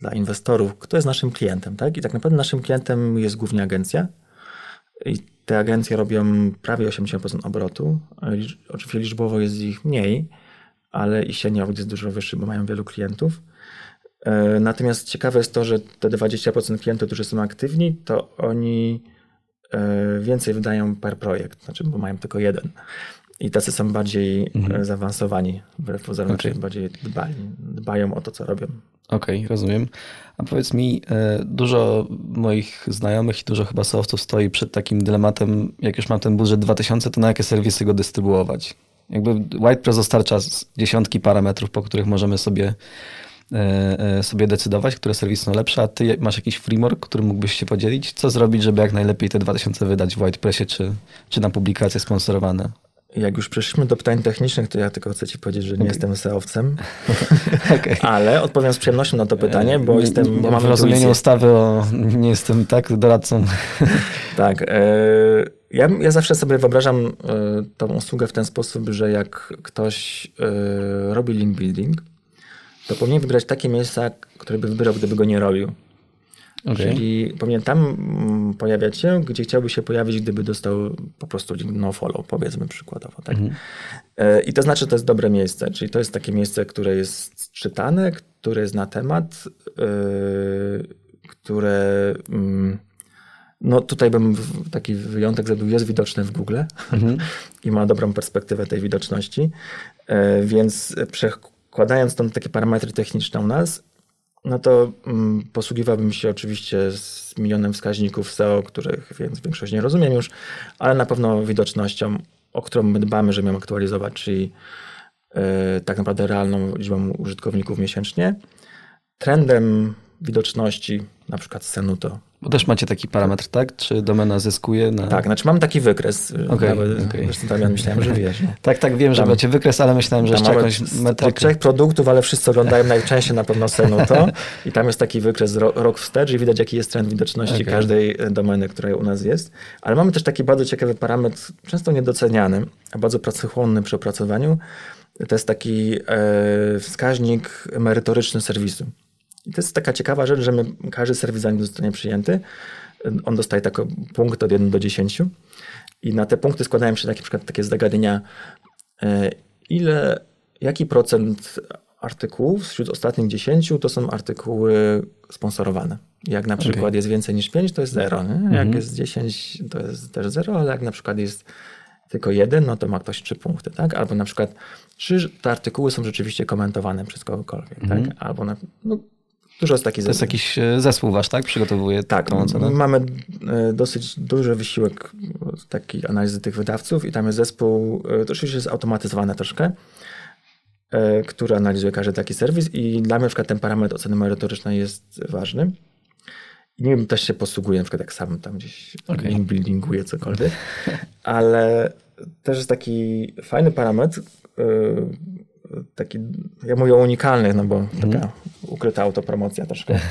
dla inwestorów, kto jest naszym klientem, tak? I tak naprawdę naszym klientem jest głównie agencja. I te agencje robią prawie 80% obrotu. Oczywiście liczbowo jest ich mniej, ale ich średniowiec jest dużo wyższy, bo mają wielu klientów. E, Natomiast ciekawe jest to, że te 20% klientów, którzy są aktywni, to oni e, więcej wydają per projekt, znaczy, bo mają tylko jeden. I tacy są bardziej e, zaawansowani, wbrew pozorom, czyli bardziej dbali, dbają o to, co robią. Okej, rozumiem. A powiedz mi, dużo moich znajomych i dużo chyba softu stoi przed takim dylematem, jak już mam ten budżet 2000, to na jakie serwisy go dystrybuować? Jakby WhitePress dostarcza dziesiątki parametrów, po których możemy sobie, sobie decydować, które serwisy są lepsze, a ty masz jakiś framework, którym mógłbyś się podzielić? Co zrobić, żeby jak najlepiej te 2000 wydać w WhitePressie, czy, czy na publikacje sponsorowane? Jak już przeszliśmy do pytań technicznych, to ja tylko chcę ci powiedzieć, że nie jestem SEO-wcem, Okej. ale odpowiem z przyjemnością na to pytanie, bo Nie- jestem, bo w mam rozumieniu ustawy o, nie jestem tak doradcą. Tak. E, ja, ja zawsze sobie wyobrażam e, tą usługę w ten sposób, że jak ktoś e, robi link building, to powinien wybrać takie miejsca, które by wybrał, gdyby go nie robił. Okej. Czyli powinien tam mm, pojawiać się, gdzie chciałby się pojawić, gdyby dostał po prostu no follow, powiedzmy przykładowo. Tak? E, I to znaczy, że to jest dobre miejsce, czyli to jest takie miejsce, które jest czytane, które jest na temat, e, które mm, no tutaj bym taki wyjątek zrobił, jest widoczne w Google i ma dobrą perspektywę tej widoczności, E, więc przekładając tam takie parametry techniczne u nas, no to mm, posługiwałbym się oczywiście z milionem wskaźników SEO, których więc większość nie rozumiem już, ale na pewno widocznością, o którą my dbamy, żeby ją aktualizować, czyli e, tak naprawdę realną liczbą użytkowników miesięcznie. Trendem widoczności, na przykład Senuto. Bo też macie taki parametr, tak? Czy domena zyskuje na... Tak, znaczy mam taki wykres. Okej, nawet, okej. Zresztą Damian, myślałem, że wiesz. No. tak, tak, wiem, że Tam- macie wykres, ale myślałem, że Tam jeszcze jakąś od metrykę. trzech produktów, ale wszyscy oglądają najczęściej na pewno Senuto i tam jest taki wykres ro, rok wstecz i widać, jaki jest trend widoczności Okej. każdej e, domeny, która u nas jest. Ale mamy też taki bardzo ciekawy parametr, często niedoceniany, a bardzo pracochłonny przy opracowaniu. To jest taki e, wskaźnik merytoryczny serwisu. I to jest taka ciekawa rzecz, że my, każdy serwis, zanim zostanie przyjęty, on dostaje taki punkt od 1 do 10 i na te punkty składają się takie, przykład takie zagadnienia, e, ile, jaki procent artykułów wśród ostatnich 10 to są artykuły sponsorowane. Jak na przykład jest więcej niż 5, to jest 0. Nie? Jak jest 10, to jest też 0, ale jak na przykład jest tylko jeden, no to ma ktoś 3 punkty, tak? Albo na przykład, czy te artykuły są rzeczywiście komentowane przez kogokolwiek, tak? Albo na, no, Dużo jest takich To jest jakiś e, zespół wasz, tak? Przygotowuje Tak, tą ocenę? mamy e, dosyć duży wysiłek takiej analizy tych wydawców i tam jest zespół, e, to oczywiście jest automatyzowane troszkę, który analizuje każdy taki serwis i dla mnie na przykład ten parametr oceny merytorycznej jest ważny. I nim też się posługuję, na przykład jak sam tam gdzieś link buildinguję cokolwiek, ale też jest taki fajny parametr, taki, ja mówię o unikalnych, no bo taka ukryta autopromocja troszkę.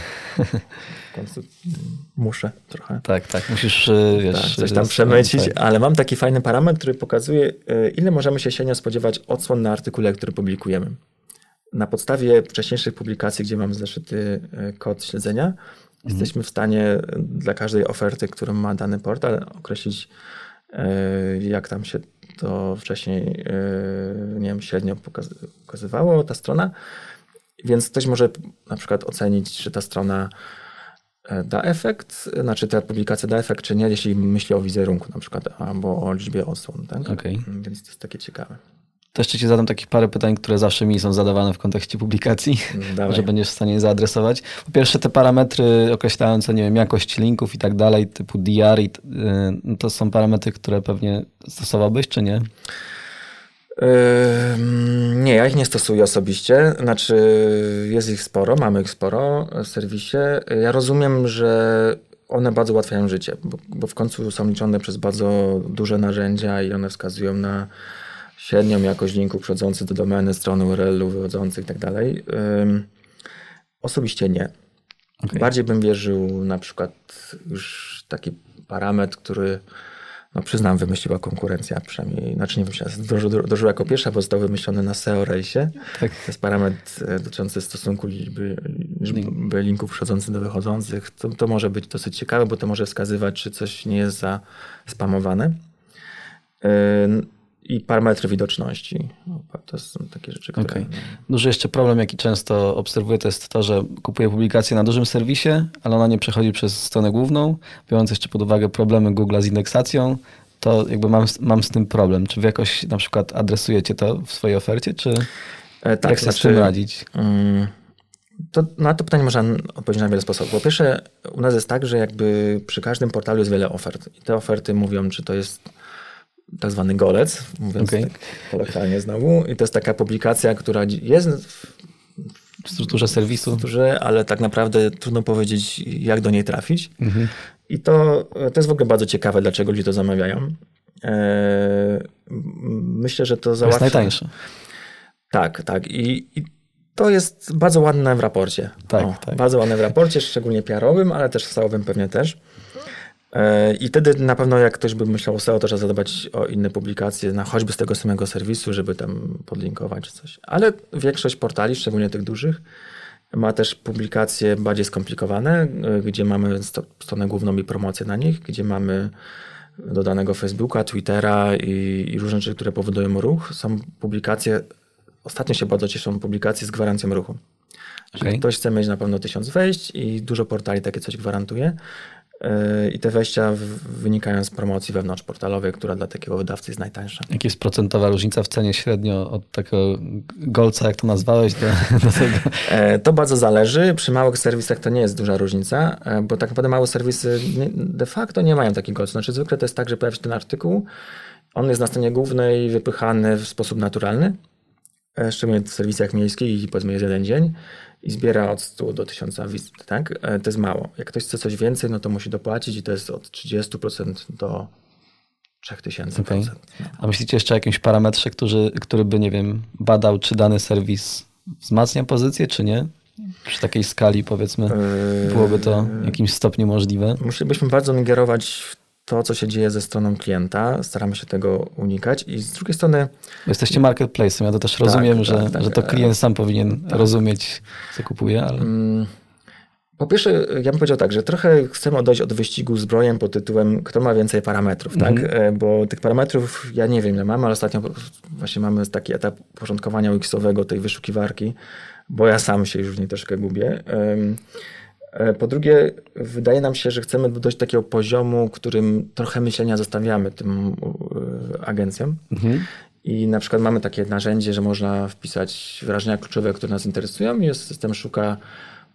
Muszę trochę Tak, tak. Musisz, e, wiesz... tak, coś tam e, przemycić, tak. ale mam taki fajny parametr, który pokazuje, y, ile możemy się średnio spodziewać odsłon na artykule, który publikujemy. Na podstawie wcześniejszych publikacji, gdzie mamy zaszyty y, kod śledzenia, jesteśmy w stanie dla każdej oferty, którą ma dany portal, określić, jak tam się to wcześniej, y, nie wiem, średnio pokaz- pokazywało ta strona. Więc ktoś może na przykład ocenić, czy ta strona e, da efekt, znaczy ta publikacja da efekt, czy nie, jeśli myśli o wizerunku na przykład, albo o liczbie odsłon. Tak? Okej. Więc to jest takie ciekawe. To jeszcze ci zadam takich parę pytań, które zawsze mi są zadawane w kontekście publikacji. Dawaj. Może będziesz w stanie je zaadresować. Po pierwsze, te parametry określające, nie wiem, jakość linków i tak dalej, typu DR, y, no to są parametry, które pewnie stosowałbyś, czy nie? Nie, ja ich nie stosuję osobiście. Znaczy, jest ich sporo, mamy ich sporo w serwisie. Ja rozumiem, że one bardzo ułatwiają życie, bo, bo w końcu są liczone przez bardzo duże narzędzia i one wskazują na średnią jakość linków przechodzących do domeny, strony URL-u, wywodzących i tak Osobiście nie. Okej. Bardziej bym wierzył na przykład już taki parametr, który no przyznam, wymyśliła konkurencja, przynajmniej, znaczy nie wymyśliła, dożył, dożył jako pierwsza, bo został wymyślony na SEO rejsie. Tak. To jest parametr e, dotyczący stosunku liczby, liczby linków wchodzących do wychodzących. To, to może być dosyć ciekawe, bo to może wskazywać, czy coś nie jest za spamowane. I parametry widoczności. No, To są takie rzeczy, które... Okej. Duży jeszcze problem, jaki często obserwuję, to jest to, że kupuję publikację na dużym serwisie, ale ona nie przechodzi przez stronę główną. Biorąc jeszcze pod uwagę problemy Google z indeksacją, to jakby mam, mam z tym problem. Czy wy jakoś na przykład adresujecie to w swojej ofercie, czy E, tak, jak sobie z znaczy- tym radzić? Mm, To, na to pytanie można odpowiedzieć na wiele sposobów. Po pierwsze, u nas jest tak, że jakby przy każdym portalu jest wiele ofert. I te oferty mówią, czy to jest tak zwany golec, mówiąc Okej. tak kolokwialnie znowu. I to jest taka publikacja, która jest w W strukturze serwisu? strukturze, ale tak naprawdę trudno powiedzieć, jak do niej trafić. Mhm. I to, to jest w ogóle bardzo ciekawe, dlaczego ludzie to zamawiają. Eee, myślę, że to To jest załatwia... najtańsze. Tak, tak. I, I to jest bardzo ładne w raporcie. Tak, tak. Bardzo ładne w raporcie, szczególnie PR-owym, ale też salowym pewnie też. E, I wtedy na pewno jak ktoś by myślał o SEO, to trzeba zadbać o inne publikacje, na choćby z tego samego serwisu, żeby tam podlinkować coś. Ale większość portali, szczególnie tych dużych, ma też publikacje bardziej skomplikowane, e, gdzie mamy stronę główną i promocję na nich, gdzie mamy dodanego Facebooka, Twittera i, i różne rzeczy, które powodują ruch. Są publikacje, ostatnio się bardzo cieszą publikacje z gwarancją ruchu. Czyli Okej. ktoś chce mieć na pewno tysiąc wejść i dużo portali takie coś gwarantuje. Yy, I te wejścia wynikają z promocji wewnątrzportalowej, która dla takiego wydawcy jest najtańsza. Jaka jest procentowa różnica w cenie średnio od takiego golca, jak to nazwałeś, do, do tego? E, To bardzo zależy. Przy małych serwisach to nie jest duża różnica, e, bo tak naprawdę małe serwisy de facto nie mają takiego golcu. Znaczy zwykle to jest tak, że pojawia się ten artykuł, on jest na stronie głównej wypychany w sposób naturalny, e, szczególnie w serwisach miejskich i powiedzmy jest jeden dzień i zbiera od 100 do 1000 wizyt, tak? E, To jest mało. Jak ktoś chce coś więcej, no to musi dopłacić i to jest od 30% do 3000%. Okej. A myślicie jeszcze o jakimś parametrze, który, który by, nie wiem, badał, czy dany serwis wzmacnia pozycję, czy nie? Przy takiej skali, powiedzmy, Yy, byłoby to w jakimś stopniu możliwe. Musielibyśmy bardzo ingerować w to, co się dzieje ze stroną klienta. Staramy się tego unikać. I z drugiej strony, jesteście marketplace'em, ja to też rozumiem, tak, że, tak. że to klient sam powinien rozumieć, co kupuje, ale mm, po pierwsze, ja bym powiedział tak, że trochę chcemy odejść od wyścigu z brojem pod tytułem kto ma więcej parametrów, tak? E, Bo tych parametrów ja nie wiem ile mamy, ale ostatnio właśnie mamy taki etap porządkowania UX-owego tej wyszukiwarki, bo ja sam się już w niej troszkę gubię. E, Po drugie, wydaje nam się, że chcemy dojść do takiego poziomu, którym trochę myślenia zostawiamy tym e, agencjom. I na przykład mamy takie narzędzie, że można wpisać wyrażenia kluczowe, które nas interesują i system szuka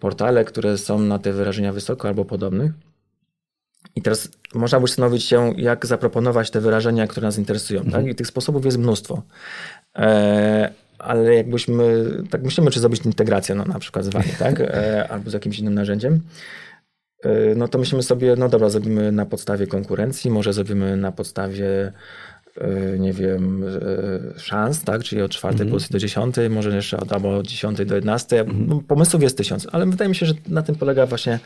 portale, które są na te wyrażenia wysoko albo podobnych. I teraz można by zastanowić się, jak zaproponować te wyrażenia, które nas interesują. Tak? I tych sposobów jest mnóstwo. E, ale jakbyśmy, tak myślimy, czy zrobić integrację, no, na przykład z wami, tak? E, albo z jakimś innym narzędziem, e, no to myślimy sobie, no dobra, zrobimy na podstawie konkurencji, może zrobimy na podstawie e, nie wiem, szans, tak? Czyli od czwartej Mhm. pozycji do dziesiątej, może jeszcze od, albo od dziesiątej do jedenastej. No, Pomysłów jest tysiąc, ale wydaje mi się, że na tym polega właśnie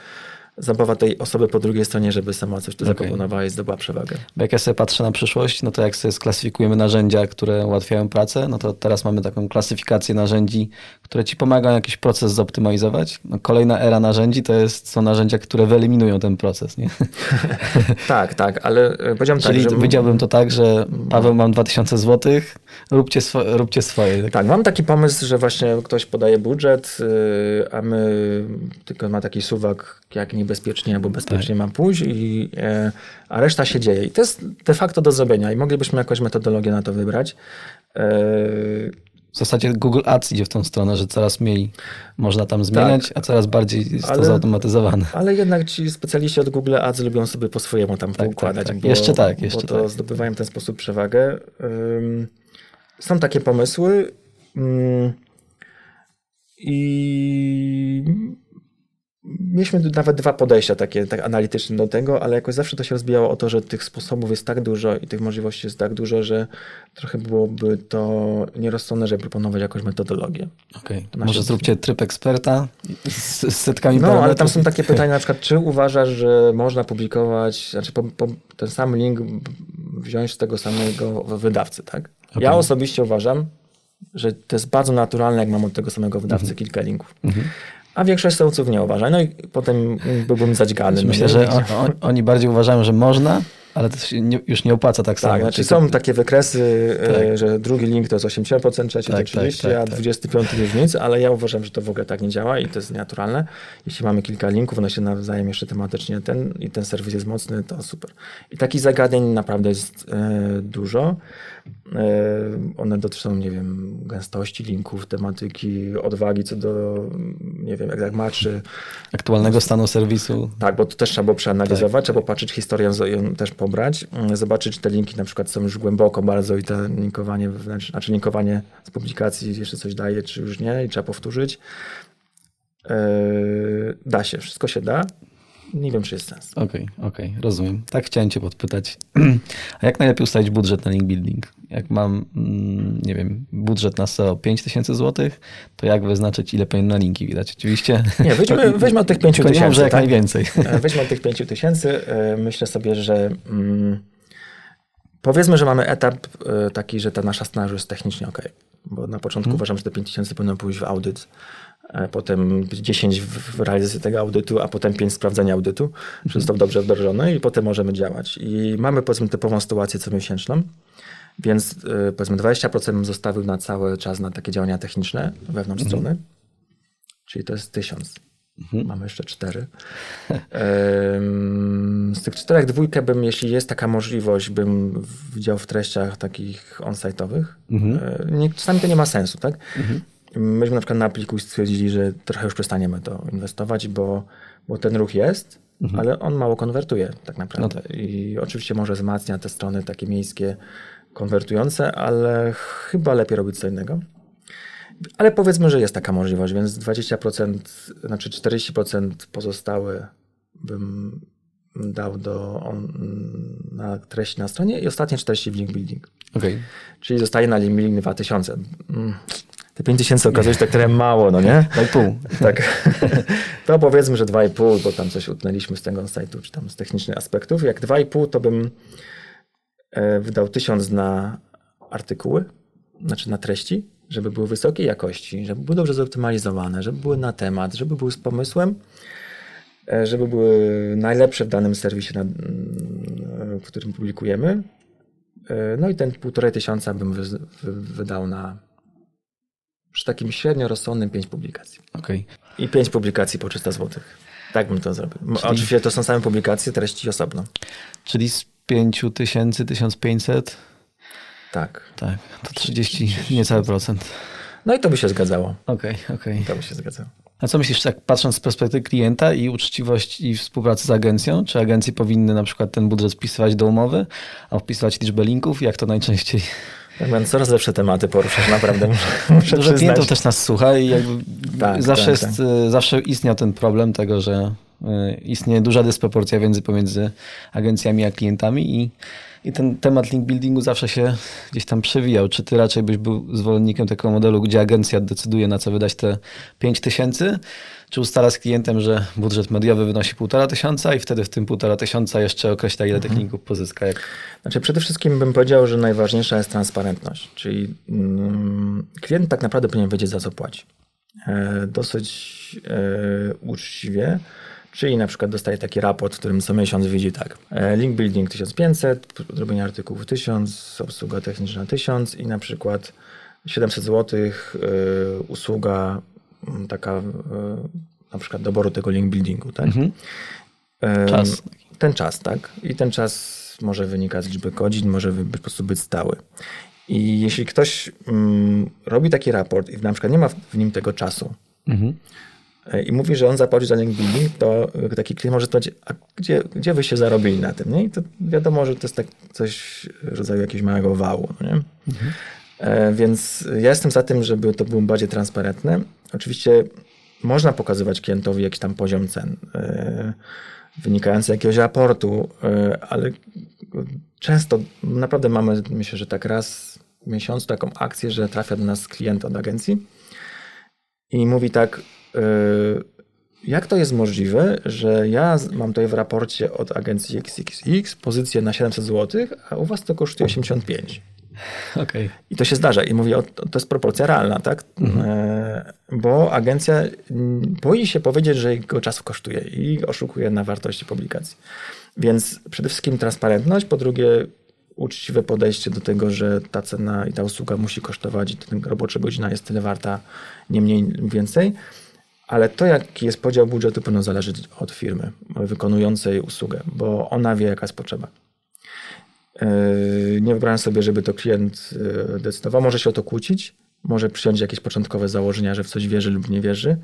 zabawa tej osoby po drugiej stronie, żeby sama coś tu Okej. zaproponowała i zdobyła przewagę. Bo jak ja sobie patrzę na przyszłość, no to jak sobie sklasyfikujemy narzędzia, które ułatwiają pracę, no to teraz mamy taką klasyfikację narzędzi, które ci pomagają jakiś proces zoptymalizować. No kolejna era narzędzi to jest, są narzędzia, które wyeliminują ten proces. Nie? Tak, tak, ale e, powiedziałem Czyli tak, że... powiedziałbym to tak, że Paweł, mam 2000 zł, róbcie, swo- róbcie swoje. Tak. Tak, mam taki pomysł, że właśnie ktoś podaje budżet, yy, a my tylko ma taki suwak, jak niebezpiecznie albo bezpiecznie mam pójść, i, e, a reszta się dzieje. I to jest de facto do zrobienia i moglibyśmy jakąś metodologię na to wybrać. E, W zasadzie Google Ads idzie w tą stronę, że coraz mniej można tam zmieniać, a coraz bardziej jest Ale- to zautomatyzowane. Ale jednak ci specjaliści od Google Ads lubią sobie po swojemu tam Tak, poukładać. tak, tak. Bo, Jeszcze tak, jeszcze Bo to tak. zdobywają w ten sposób przewagę. Ym, Są takie pomysły. ym, I mieliśmy nawet dwa podejścia takie tak analityczne do tego, ale jakoś zawsze to się rozbijało o to, że tych sposobów jest tak dużo i tych możliwości jest tak dużo, że trochę byłoby to nierozsądne, żeby proponować jakąś metodologię. Okej. Na Może zróbcie tryb eksperta z, setkami No, ale tam są takie pytania, na przykład, czy uważasz, że można publikować, znaczy po, po, ten sam link wziąć z tego samego wydawcy, tak? Ja Okej. osobiście uważam, że to jest bardzo naturalne, jak mam od tego samego wydawcy Mhm. kilka linków. A większość stronników nie uważa. No i potem byłbym zadźgany. no Myślę, że on, on, oni bardziej uważają, że można, ale to się nie, już nie opłaca tak samo. Tak, znaczy Czyli są takie wykresy, Tak. e, że drugi link to jest 80%, trzeci Tak, to 30%, tak, tak, a tak. 25 już nic, ale ja uważam, że to w ogóle tak nie działa i to jest nienaturalne. Jeśli mamy kilka linków, one się nawzajem jeszcze tematycznie ten i ten serwis jest mocny, to super. I takich zagadnień naprawdę jest e, dużo. E, one dotyczą, nie wiem, gęstości linków, tematyki, odwagi co do, nie wiem, jak, jak maczy. aktualnego stanu serwisu. Tak, bo to też trzeba było przeanalizować, Tak, trzeba popatrzeć historię, ją też pobrać, mm, zobaczyć, czy te linki na przykład są już głęboko bardzo i to linkowanie wewnętrzne, znaczy linkowanie z publikacji jeszcze coś daje, czy już nie i trzeba powtórzyć. Yy, da się, wszystko się da. Nie wiem, czy jest sens. Okej, okej, rozumiem. Tak chciałem cię podpytać. A jak najlepiej ustalić budżet na link building? Jak mam, mm, nie wiem, budżet na SEO 5000 zł, to jak wyznaczyć, ile powinien na linki widać? Oczywiście. Nie, weźmy, weźmy od tych Tylko 5 nie mów, tysięcy. że jak tak? najwięcej. E, Weźmy od tych 5 tysięcy. e, Myślę sobie, że mm, powiedzmy, że mamy etap e, taki, że ta nasza już jest technicznie ok. Bo na początku Mhm. uważam, że te 5 tysięcy powinno pójść w audyt. E, Potem 10 w realizacji tego audytu, a potem 5 sprawdzenia audytu, Mhm. czy został dobrze wdrożony i potem możemy działać. I mamy powiedzmy typową sytuację comiesięczną, więc e, powiedzmy 20% bym zostawił na cały czas na takie działania techniczne wewnątrz Mhm. strony, czyli to jest 1000. Mamy jeszcze cztery. Z tych czterech dwójkę bym, jeśli jest taka możliwość, bym widział w treściach takich on-site'owych. E, Nie, czasami to nie ma sensu, tak? Myśmy na przykład na Apliku stwierdzili, że trochę już przestaniemy to inwestować, bo, bo ten ruch jest, ale on mało konwertuje tak naprawdę. I oczywiście może wzmacnia te strony takie miejskie konwertujące, ale chyba lepiej robić co innego. Ale powiedzmy, że jest taka możliwość, więc 20%, znaczy 40% pozostałe bym dał do on, na treści na stronie i ostatnie 40 w link building. Okej. Czyli zostaje na link building 2000. Te 5000 okazuje się tak trochę mało, no nie? Daj pół. Tak. To powiedzmy, że 2,5, bo tam coś utnęliśmy z tego sajtu, czy tam z technicznych aspektów. Jak 2,5, to bym e, wydał 1000 na artykuły, znaczy na treści, żeby były wysokiej jakości, żeby były dobrze zoptymalizowane, żeby były na temat, żeby były z pomysłem, e, żeby były najlepsze w danym serwisie, mm, w którym publikujemy. E, No i ten półtorej tysiąca bym wy, wy, wydał na przy takim średnio rozsądnym 5 publikacji. Okej. I 5 publikacji po 300 zł. Tak bym to zrobił. Czyli- Oczywiście to są same publikacje, treści osobno. Czyli z 5000, 1500, Tak. tak, to 30, niecały procent. No i to by się zgadzało. Okej, okej. To by się zgadzało. A co myślisz, tak patrząc z perspektywy klienta i uczciwość i współpracy z agencją? Czy agencje powinny na przykład ten budżet wpisywać do umowy, a wpisywać liczbę linków? Jak to najczęściej? Tak będę coraz lepsze tematy poruszasz, naprawdę. Muszę, muszę Dużo przyznać. klientów też nas słucha i jakby Tak, zawsze, tak, jest, y, zawsze istniał ten problem tego, że y, istnieje duża dysproporcja między pomiędzy agencjami a klientami i, i ten temat link buildingu zawsze się gdzieś tam przewijał. Czy ty raczej byś był zwolennikiem takiego modelu, gdzie agencja decyduje na co wydać te 5 tysięcy, czy ustala z klientem, że budżet mediowy wynosi półtora tysiąca i wtedy w tym półtora tysiąca jeszcze określa ile tych linków pozyska? Jak... Znaczy przede wszystkim bym powiedział, że najważniejsza jest transparentność, czyli mm, klient tak naprawdę powinien wiedzieć za co płaci. E, dosyć e, uczciwie, czyli na przykład dostaje taki raport, w którym co miesiąc widzi tak, e, link building 1500, zrobienie artykułów 1000, obsługa techniczna 1000 i na przykład 700 zł e, usługa m, taka e, na przykład doboru tego link buildingu, tak? Em, Czas. Ten czas, tak. I ten czas może wynikać z liczby godzin, może po prostu być stały. I jeśli ktoś mm, robi taki raport i na przykład nie ma w w nim tego czasu Mhm. E, i mówi, że on zapłaci za link building, to e, taki klient może spytać, a gdzie, gdzie wyście zarobili na tym? Nie? I to wiadomo, że to jest tak coś w rodzaju jakiegoś małego wału. No nie? E, Więc ja jestem za tym, żeby to było bardziej transparentne. Oczywiście można pokazywać klientowi jakiś tam poziom cen e, wynikający z jakiegoś raportu, e, ale często naprawdę mamy, myślę, że tak raz w miesiącu taką akcję, że trafia do nas klient od agencji i mówi tak, e, jak to jest możliwe, że ja mam tutaj w raporcie od agencji XXX pozycję na 700 zł, a u was to kosztuje 85. Okej. I to się zdarza. I mówię, o, to jest proporcja realna, tak? E, bo agencja mm, boi się powiedzieć, że jego czas kosztuje i oszukuje na wartości publikacji. Więc przede wszystkim transparentność, po drugie uczciwe podejście do tego, że ta cena i ta usługa musi kosztować i ta robocza godzina jest tyle warta, nie mniej, nie więcej. Ale to, jaki jest podział budżetu, powinno zależeć od firmy wykonującej usługę, bo ona wie, jaka jest potrzeba. Yy, Nie wyobrażam sobie, żeby to klient yy, decydował. Może się o to kłócić, może przyjąć jakieś początkowe założenia, że w coś wierzy lub nie wierzy,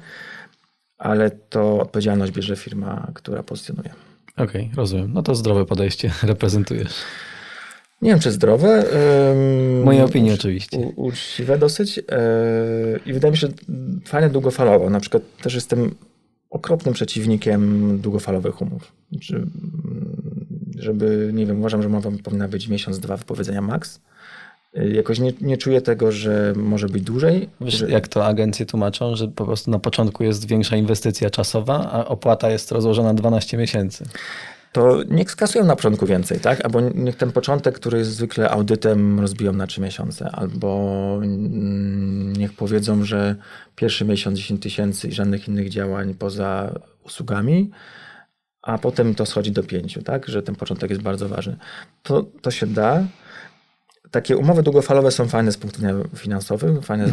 ale to odpowiedzialność bierze firma, która pozycjonuje. Okej, rozumiem. No to zdrowe podejście reprezentujesz. Nie wiem, czy zdrowe. ym, Moje opinie oczywiście. u- Uczciwe dosyć. yy, I wydaje mi się, że fajne długofalowo. Na przykład też jestem okropnym przeciwnikiem długofalowych umów. Znaczy, mm, żeby, nie wiem, uważam, że umowa powinna być miesiąc, dwa wypowiedzenia max. Yy, Jakoś nie, nie czuję tego, że może być dłużej. Wiesz, że, jak to agencje tłumaczą, że po prostu na początku jest większa inwestycja czasowa, a opłata jest rozłożona 12 miesięcy. To niech skasują na początku więcej, tak? Albo niech ten początek, który jest zwykle audytem, rozbiją na trzy miesiące. Albo mm, niech powiedzą, że pierwszy miesiąc 10 tysięcy i żadnych innych działań poza usługami, a potem to schodzi do pięciu, tak? Że ten początek jest bardzo ważny. To, to się da. Takie umowy długofalowe są fajne z punktu widzenia finansowego, fajne z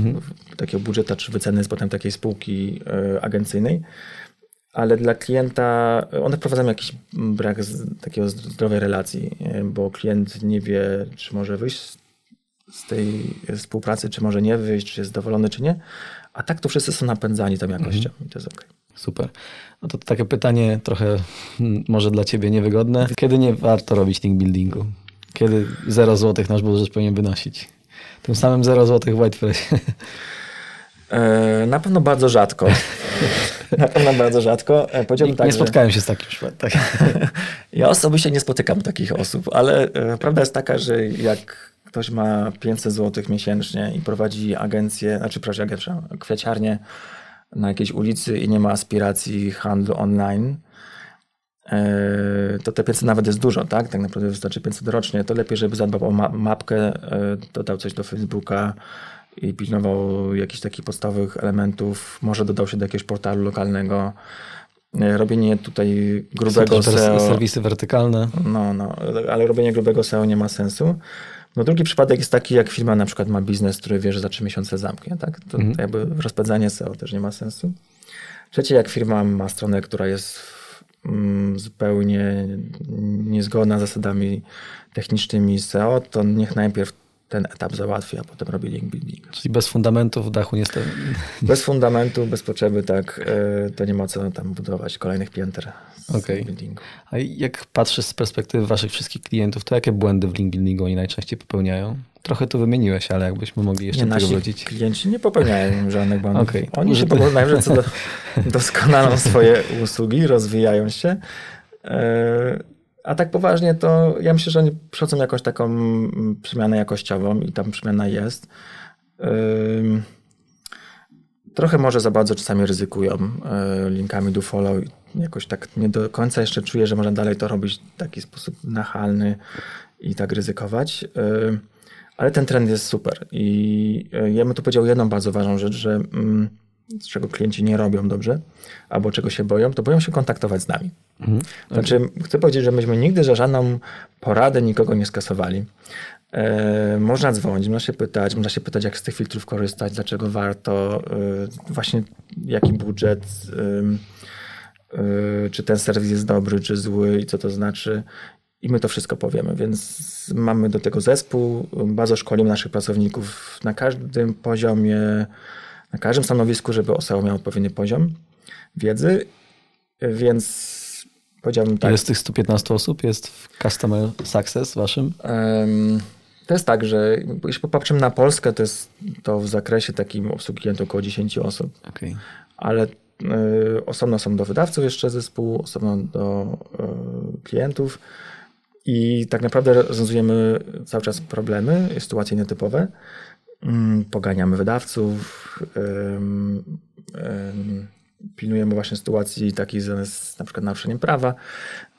takiego budżeta czy wyceny z potem takiej spółki y, agencyjnej ale dla klienta one wprowadzają jakiś brak z, takiego zdrowej relacji, bo klient nie wie, czy może wyjść z- tej współpracy, czy może nie wyjść, czy jest zadowolony, czy nie. A tak to wszyscy są napędzani tą jakością i to jest ok. Super. No to takie pytanie trochę mm, może dla ciebie niewygodne. Kiedy nie warto robić link buildingu? Kiedy 0 zł nasz budżet powinien wynosić? Tym samym 0 zł w Whitepress. E, na pewno bardzo rzadko. na bardzo rzadko. E, Nie, tak, nie że- spotkałem się z takim przypadkiem. Tak. Ja osobiście nie spotykam takich osób, ale e, prawda jest taka, że jak ktoś ma 500 zł miesięcznie i prowadzi agencję, znaczy prowadzi kwiaciarnię na jakiejś ulicy i nie ma aspiracji handlu online, e, to te 500 nawet jest dużo, tak? Tak naprawdę wystarczy 500 rocznie. To lepiej, żeby zadbał o ma- mapkę, dodał coś do Facebooka i pilnował jakichś takich podstawowych elementów. Może dodał się do jakiegoś portalu lokalnego. E, Robienie tutaj grubego SEO. serwisy wertykalne. No, no, ale robienie grubego SEO nie ma sensu. No drugi przypadek jest taki, jak firma na przykład ma biznes, który wie, że za trzy miesiące zamknie, tak? To jakby rozpędzanie SEO też nie ma sensu. Trzecie, jak firma ma stronę, która jest mm, zupełnie niezgodna z zasadami technicznymi SEO, to niech najpierw ten etap załatwi, a potem robi link building. Czyli bez fundamentów w dachu niestety. Bez fundamentu, bez potrzeby, tak, e, to nie ma co tam budować kolejnych pięter z Okej. buildingu. A jak patrzysz z perspektywy waszych wszystkich klientów, to jakie błędy w link buildingu oni najczęściej popełniają? Trochę tu wymieniłeś, ale jakbyśmy mogli jeszcze Nie, tego wrócić. klienci nie popełniają żadnych błędów. Okej. Oni się poglądają, że co do, doskonalą swoje usługi, rozwijają się. E, A tak poważnie to ja myślę, że oni przechodzą jakąś taką mm, przemianę jakościową i tam przemiana jest. Trochę może za bardzo czasami ryzykują e, linkami do follow. Jakoś tak nie do końca jeszcze czuję, że można dalej to robić w taki sposób nachalny i tak ryzykować. Ale ten trend jest super. I e, ja bym tu powiedział jedną bardzo ważną rzecz, że mm, z czego klienci nie robią dobrze, albo czego się boją, to boją się kontaktować z nami. Mhm. Znaczy, chcę powiedzieć, że myśmy nigdy za żadną poradę nikogo nie skasowali. E, można dzwonić, można się pytać, można się pytać, jak z tych filtrów korzystać, dlaczego warto, e, właśnie jaki budżet, e, czy ten serwis jest dobry, czy zły i co to znaczy. I my to wszystko powiemy, więc mamy do tego zespół, bardzo szkolimy naszych pracowników na każdym poziomie, na każdym stanowisku, żeby osoba miała odpowiedni poziom wiedzy, więc powiedziałbym tak. Ile z tych 115 osób jest w Customer Success waszym? To jest tak, że jeśli popatrzymy na Polskę, to jest to w zakresie takim obsługi klientów około 10 osób, Okej. ale y, osobno są do wydawców jeszcze zespół, osobno do y, klientów i tak naprawdę rozwiązujemy cały czas problemy, sytuacje nietypowe. Mm, Poganiamy wydawców, pilnujemy właśnie sytuacji takich związanych z na przykład naruszeniem prawa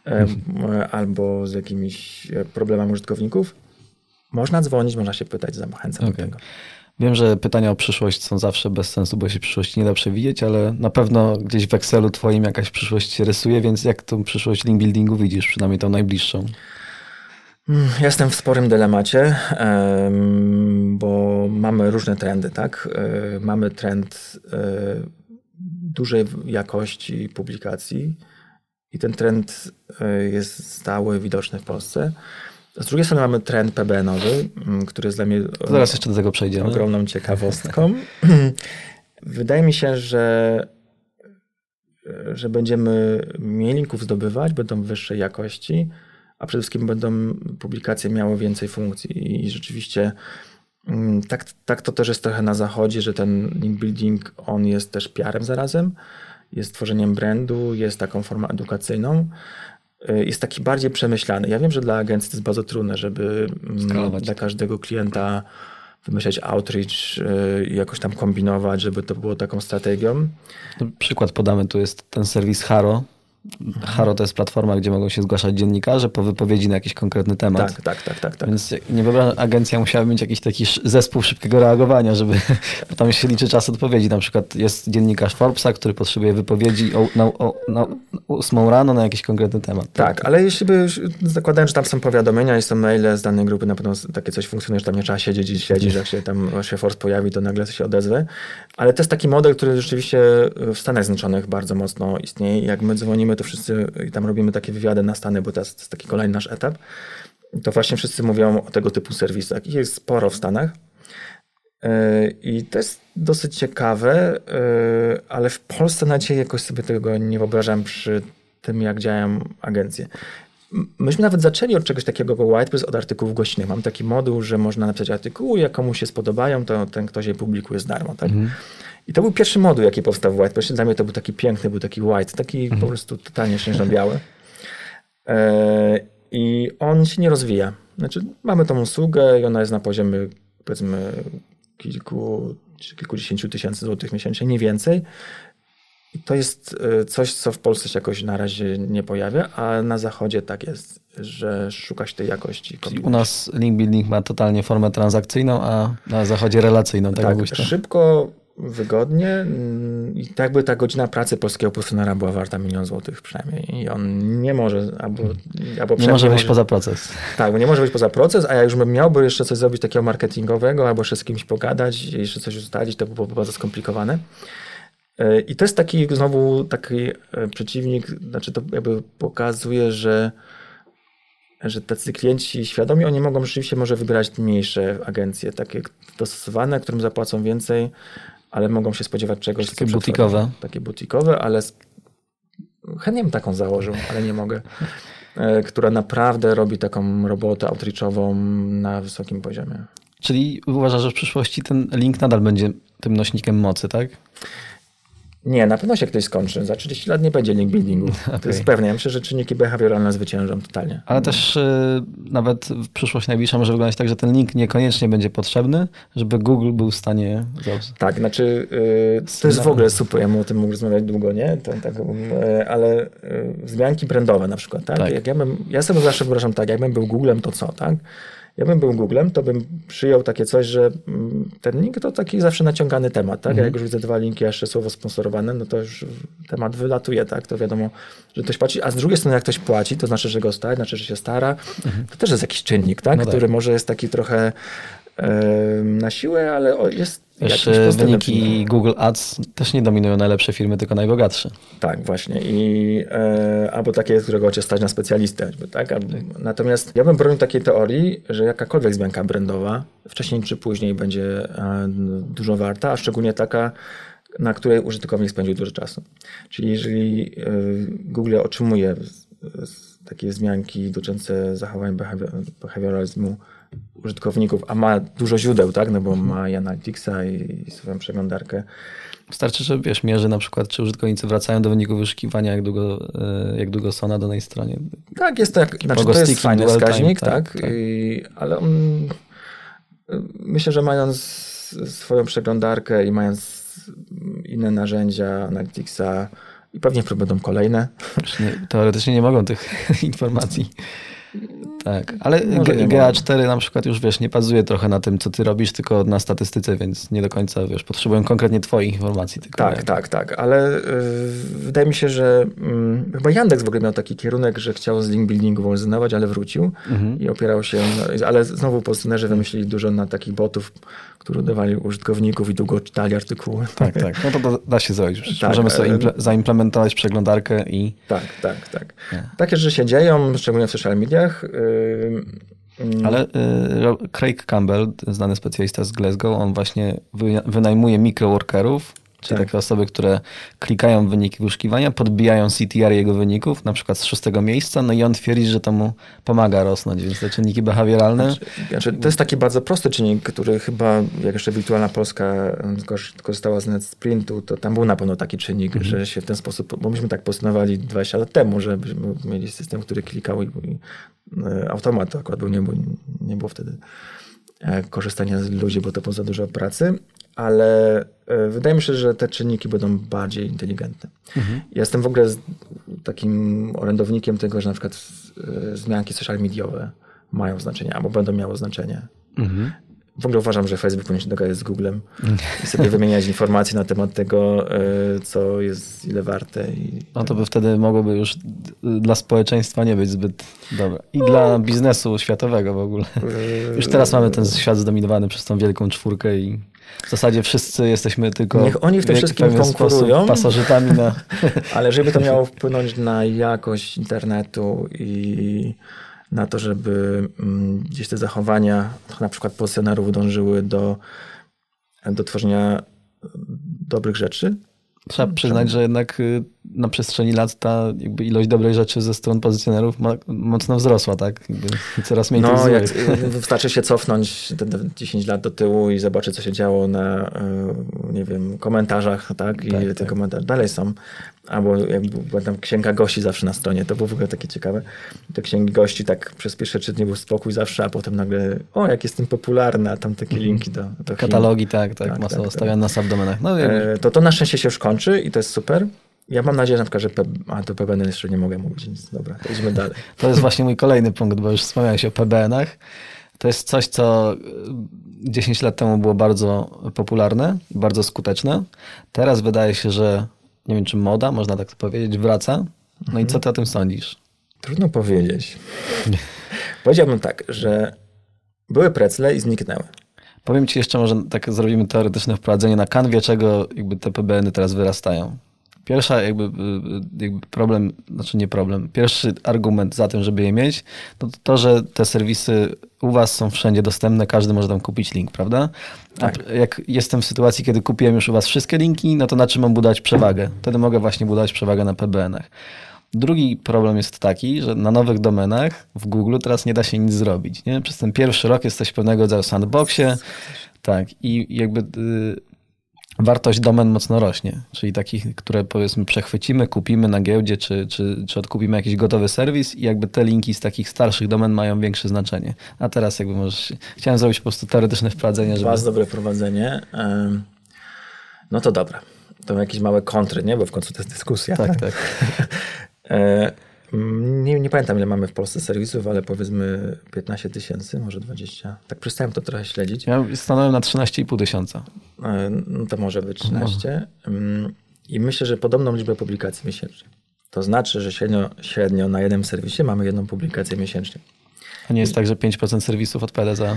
ym, albo z jakimiś e, problemami użytkowników. Można dzwonić, można się pytać, zachęcam do Okej. tego. Wiem, że pytania o przyszłość są zawsze bez sensu, bo się przyszłości nie da przewidzieć, ale na pewno gdzieś w Excelu twoim jakaś przyszłość się rysuje, więc jak tą przyszłość link buildingu widzisz, przynajmniej tą najbliższą? Mm, Jestem w sporym dylemacie, em, bo mamy różne trendy, tak? E, Mamy trend e, dużej jakości publikacji i ten trend e, jest stały, widoczny w Polsce. Z drugiej strony mamy trend PBN-owy, m, który jest dla mnie zaraz jeszcze do tego przejdziemy. ogromną ciekawostką. Wydaje mi się, że, że będziemy mniej linków zdobywać, będą wyższej jakości, a przede wszystkim będą publikacje miały więcej funkcji. I rzeczywiście mm, tak, tak to też jest trochę na zachodzie, że ten link building, on jest też PR-em zarazem, jest tworzeniem brandu, jest taką formą edukacyjną. y, Jest taki bardziej przemyślany. Ja wiem, że dla agencji to jest bardzo trudne, żeby mm, Skalować. dla każdego klienta wymyślać outreach y, i jakoś tam kombinować, żeby to było taką strategią. No, Przykład podamy, tu jest ten serwis Haro. Haro to jest platforma, gdzie mogą się zgłaszać dziennikarze po wypowiedzi na jakiś konkretny temat. Tak, tak, tak, tak. tak. Więc nie wyobrażam, agencja musiała mieć jakiś taki zespół szybkiego reagowania, żeby tam się liczy czas odpowiedzi. Na przykład jest dziennikarz Forbesa, który potrzebuje wypowiedzi o, na, o, na 8 rano na jakiś konkretny temat. Tak, ale jeśli by już zakładając, że tam są powiadomienia i są maile z danej grupy, na pewno takie coś funkcjonuje, że tam nie trzeba siedzieć i śledzić, że jak się tam się force pojawi, to nagle się odezwę. Ale to jest taki model, który rzeczywiście w Stanach Zjednoczonych bardzo mocno istnieje. Jak my dzwonimy, to wszyscy i tam robimy takie wywiady na Stany, bo to jest, to jest taki kolejny nasz etap. To właśnie wszyscy mówią o tego typu serwisach. Ich jest sporo w Stanach. Yy, I to jest dosyć ciekawe, yy, ale w Polsce na dzisiaj jakoś sobie tego nie wyobrażam przy tym, jak działają agencje. Myśmy nawet zaczęli od czegoś takiego jak WhitePress, od artykułów gościnnych. Mam taki moduł, że można napisać artykuły, jak komuś się spodobają, to ten ktoś je publikuje za darmo. Tak? I to był pierwszy moduł, jaki powstał w WhitePressie. Dla mnie to był taki piękny, był taki white, taki po prostu totalnie śnieżno-biały. E, I on się nie rozwija. Znaczy, mamy tą usługę i ona jest na poziomie powiedzmy kilku kilkudziesięciu tysięcy złotych miesięcznie, nie więcej. To jest e, coś, co w Polsce się jakoś na razie nie pojawia, a na zachodzie tak jest, że szuka się tej jakości. Czyli u nas link building ma totalnie formę transakcyjną, a na zachodzie relacyjną. Tak, tak, szybko, wygodnie mm, i tak by ta godzina pracy polskiego personera była warta milion złotych przynajmniej i on nie może albo, albo Nie może wyjść poza proces. Tak, bo nie może być poza proces, a jak już bym miałby jeszcze coś zrobić takiego marketingowego, albo jeszcze z kimś pogadać, jeszcze coś ustalić, to by było bardzo skomplikowane. Yy, I to jest taki znowu taki e, przeciwnik, znaczy to jakby pokazuje, że że tacy klienci świadomi, oni mogą rzeczywiście może wybierać mniejsze agencje, takie dostosowane, którym zapłacą więcej, ale mogą się spodziewać czegoś. Takie butikowe. Takie butikowe, ale chętnie bym taką założył, ale nie mogę. E, Która naprawdę robi taką robotę outreachową na wysokim poziomie. Czyli uważasz, że w przyszłości ten link nadal będzie tym nośnikiem mocy, tak? Nie, na pewno się ktoś skończy. Za 30 lat nie będzie link buildingu. To Okej. jest pewne. Ja myślę, że czynniki behawioralne zwyciężą totalnie. Ale też y, nawet w przyszłość najbliższa może wyglądać tak, że ten link niekoniecznie będzie potrzebny, żeby Google był w stanie Tak, znaczy yy, to jest w ogóle super, ja bym o tym mógł rozmawiać długo, nie? To, tak, yy, ale yy, wzmianki brandowe na przykład, tak? Tak. Jak ja, bym, ja sobie zawsze wyobrażam tak, jakbym był Googlem, to co, tak? Ja bym był Googlem, to bym przyjął takie coś, że mm, ten link to taki zawsze naciągany temat, tak? Jak już widzę dwa linki, jeszcze słowo sponsorowane, no to już temat wylatuje, tak? To wiadomo, że ktoś płaci, a z drugiej strony jak ktoś płaci, to znaczy, że go stać, znaczy, że się stara, to też jest jakiś czynnik, tak? No tak. Który może jest taki trochę na siłę, ale jest Y, pozytywnym wyniki. Google Ads też nie dominują najlepsze firmy, tylko najbogatsze. Tak, właśnie. I, e, albo takie, którego cię stać na specjalistę. choćby, Tak? Albo, natomiast ja bym bronił takiej teorii, że jakakolwiek zmianka brandowa wcześniej czy później będzie e, dużo warta, a szczególnie taka, na której użytkownik spędził dużo czasu. Czyli jeżeli e, Google otrzymuje z- z- takie wzmianki dotyczące zachowań behawior, behawioralizmu użytkowników, a ma dużo źródeł, tak? no bo ma i Analyticsa i, i swoją przeglądarkę, Wystarczy, że wiesz, mierzy na przykład, czy użytkownicy wracają do wyników wyszukiwania, jak długo, y, jak długo są na danej stronie. Tak, jest tak. Znaczy, to jest fajny dual time, wskaźnik, tak, tak. tak. I, ale on, myślę, że mając swoją przeglądarkę i mając inne narzędzia Analyticsa i pewnie będą kolejne. Teoretycznie nie mogą tych informacji. Tak, ale Może G- nie GA4 na przykład już wiesz, nie bazuje trochę na tym, co ty robisz, tylko na statystyce, więc nie do końca wiesz, potrzebują konkretnie twoich informacji. Tylko Tak, jak- tak, tak, ale y, wydaje mi się, że y, chyba Yandex w ogóle miał taki kierunek, że chciał z link buildingu rezygnować, ale wrócił Mhm. i opierał się, na, ale znowu pozycjonerzy wymyślili dużo na takich botów, które dawali użytkowników i długo czytali artykuły. Tak, tak. No to da, da się zrobić. Tak, Możemy sobie imple- zaimplementować przeglądarkę i Tak, tak, tak. Nie. Takie rzeczy się dzieją, szczególnie w social mediach. Yy, Ale y, Craig Campbell, znany specjalista z Glasgow, on właśnie wy, wynajmuje mikroworkerów, czyli Tak. takie osoby, które klikają w wyniki wyszukiwania, podbijają CTR jego wyników, na przykład z szóstego miejsca, no i on twierdzi, że to mu pomaga rosnąć, więc te czynniki behawioralne... Znaczy, to jest taki bardzo prosty czynnik, który chyba, jak jeszcze Wirtualna Polska korzystała z NetSprintu, to tam był na pewno taki czynnik, Mhm. że się w ten sposób, bo myśmy tak postępowali 20 lat temu, żebyśmy mieli system, który klikał i, automat to akurat był, nie było, nie było wtedy e, korzystania z ludzi, bo to było za dużo pracy, ale e, wydaje mi się, że te czynniki będą bardziej inteligentne. Mhm. Ja jestem w ogóle takim orędownikiem tego, że na przykład e, zmianki social mediowe mają znaczenie, albo będą miały znaczenie. Mhm. W ogóle uważam, że Facebook powinien się dogadać z Googlem i sobie wymieniać informacje na temat tego, e, co jest ile warte. I, No to by wtedy mogłoby już dla społeczeństwa nie być zbyt dobre. I dla biznesu światowego w ogóle. Już teraz mamy ten świat zdominowany przez tą wielką czwórkę i w zasadzie wszyscy jesteśmy tylko Niech oni w tym wszystkim konkurują. pasożytami na... Ale żeby to miało wpłynąć na jakość internetu i na to, żeby mm, gdzieś te zachowania na przykład pozycjonerów dążyły do, do tworzenia dobrych rzeczy. Trzeba przyznać, że jednak y, na przestrzeni lat ta ilość dobrych rzeczy ze stron pozycjonerów ma, mocno wzrosła, tak? Jakby coraz mniej No, jak, złych. wystarczy się cofnąć te, te 10 lat do tyłu i zobaczyć, co się działo na, y, nie wiem, komentarzach, tak? I Tak, te tak. komentarze dalej są. Albo jak była tam księga gości zawsze na stronie, to było w ogóle takie ciekawe. Te księgi gości tak przez pierwsze trzy dni był spokój zawsze, a potem nagle, o, jak jestem popularny, a tam takie linki do, do. Katalogi, tak, tak, Tak, masowo tak, stawiane na subdomenach. No, E, To to na szczęście się już kończy i to jest super. Ja mam nadzieję na przykład, że... P... A, to PBN jeszcze nie mogę mówić, nic. Dobra, to idźmy dalej. To jest właśnie mój kolejny punkt, bo już wspomniałeś o PBN-ach. To jest coś, co y, 10 lat temu było bardzo popularne, bardzo skuteczne. Teraz wydaje się, że nie wiem, czy moda, można tak powiedzieć, wraca. No i co ty o tym sądzisz? Trudno powiedzieć. Powiedziałbym tak, że były precle i zniknęły. Powiem ci jeszcze, może tak zrobimy teoretyczne wprowadzenie na kanwie, czego jakby te PBN-y teraz wyrastają. Pierwsza jakby, y, jakby problem, znaczy nie problem, pierwszy argument za tym, żeby je mieć, to to, że te serwisy u was są wszędzie dostępne, każdy może tam kupić link, prawda? Tak. A jak jestem w sytuacji, kiedy kupiłem już u was wszystkie linki, no to na czym mam budować przewagę? Wtedy mogę właśnie budować przewagę na PBN-ach. Drugi problem jest taki, że na nowych domenach w Google teraz nie da się nic zrobić. Nie? Przez ten pierwszy rok jesteś pewnego rodzaju sandboxie. Tak, i jakby y, wartość domen mocno rośnie. Czyli takich, które powiedzmy przechwycimy, kupimy na giełdzie, czy, czy, czy odkupimy jakiś gotowy serwis i jakby te linki z takich starszych domen mają większe znaczenie. A teraz jakby możesz... Chciałem zrobić po prostu teoretyczne wprowadzenie, żeby... Bardzo dobre prowadzenie. No to dobra. To jakieś małe kontry, nie? Bo w końcu to jest dyskusja. Tak, tak. Nie, nie pamiętam, ile mamy w Polsce serwisów, ale powiedzmy 15 tysięcy, może 20. Tak przestałem to trochę śledzić. Ja stanąłem na 13,5 tysiąca. E, No to może być 13. Mm, I myślę, że podobną liczbę publikacji miesięcznie. To znaczy, że średnio, średnio na jednym serwisie mamy jedną publikację miesięcznie. A nie jest tak, że 5% serwisów odpowiada za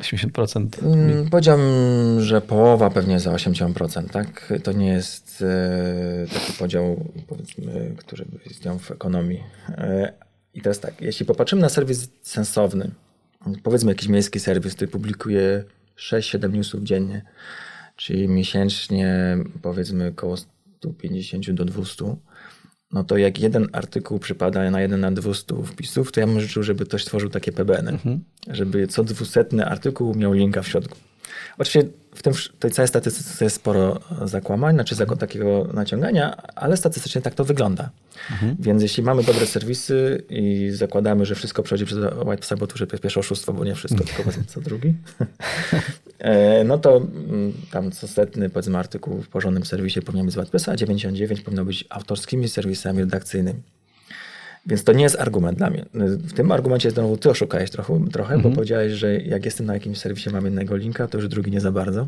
80%. Mm, Powiedziałbym, że połowa pewnie za 80%, tak? To nie jest e, taki podział, powiedzmy, który istniał w ekonomii. E, I teraz tak, jeśli popatrzymy na serwis sensowny, powiedzmy jakiś miejski serwis, który publikuje 6-7 newsów dziennie, czyli miesięcznie powiedzmy około 150 do 200, no to jak jeden artykuł przypada na jeden na 200 wpisów, to ja bym życzył, żeby ktoś tworzył takie PBN, żeby co dwusetny artykuł miał linka w środku. Oczywiście w tym, w tej całej statystyce jest sporo zakłamań, znaczy zakon takiego naciągania, ale statystycznie tak to wygląda. Więc jeśli mamy dobre serwisy i zakładamy, że wszystko przechodzi przez White Sabot, że pierwsze oszustwo, bo nie wszystko, tylko powiedzmy co drugi, e, no to mm, tam co setny powiedzmy artykuł w porządnym serwisie powinien być z WordPressa, a 99 powinno być autorskimi serwisami redakcyjnymi. Więc to nie jest argument dla mnie. W tym argumencie znowu ty oszukałeś trochę, trochę bo powiedziałeś, że jak jestem na jakimś serwisie, mam jednego linka, to już drugi nie za bardzo.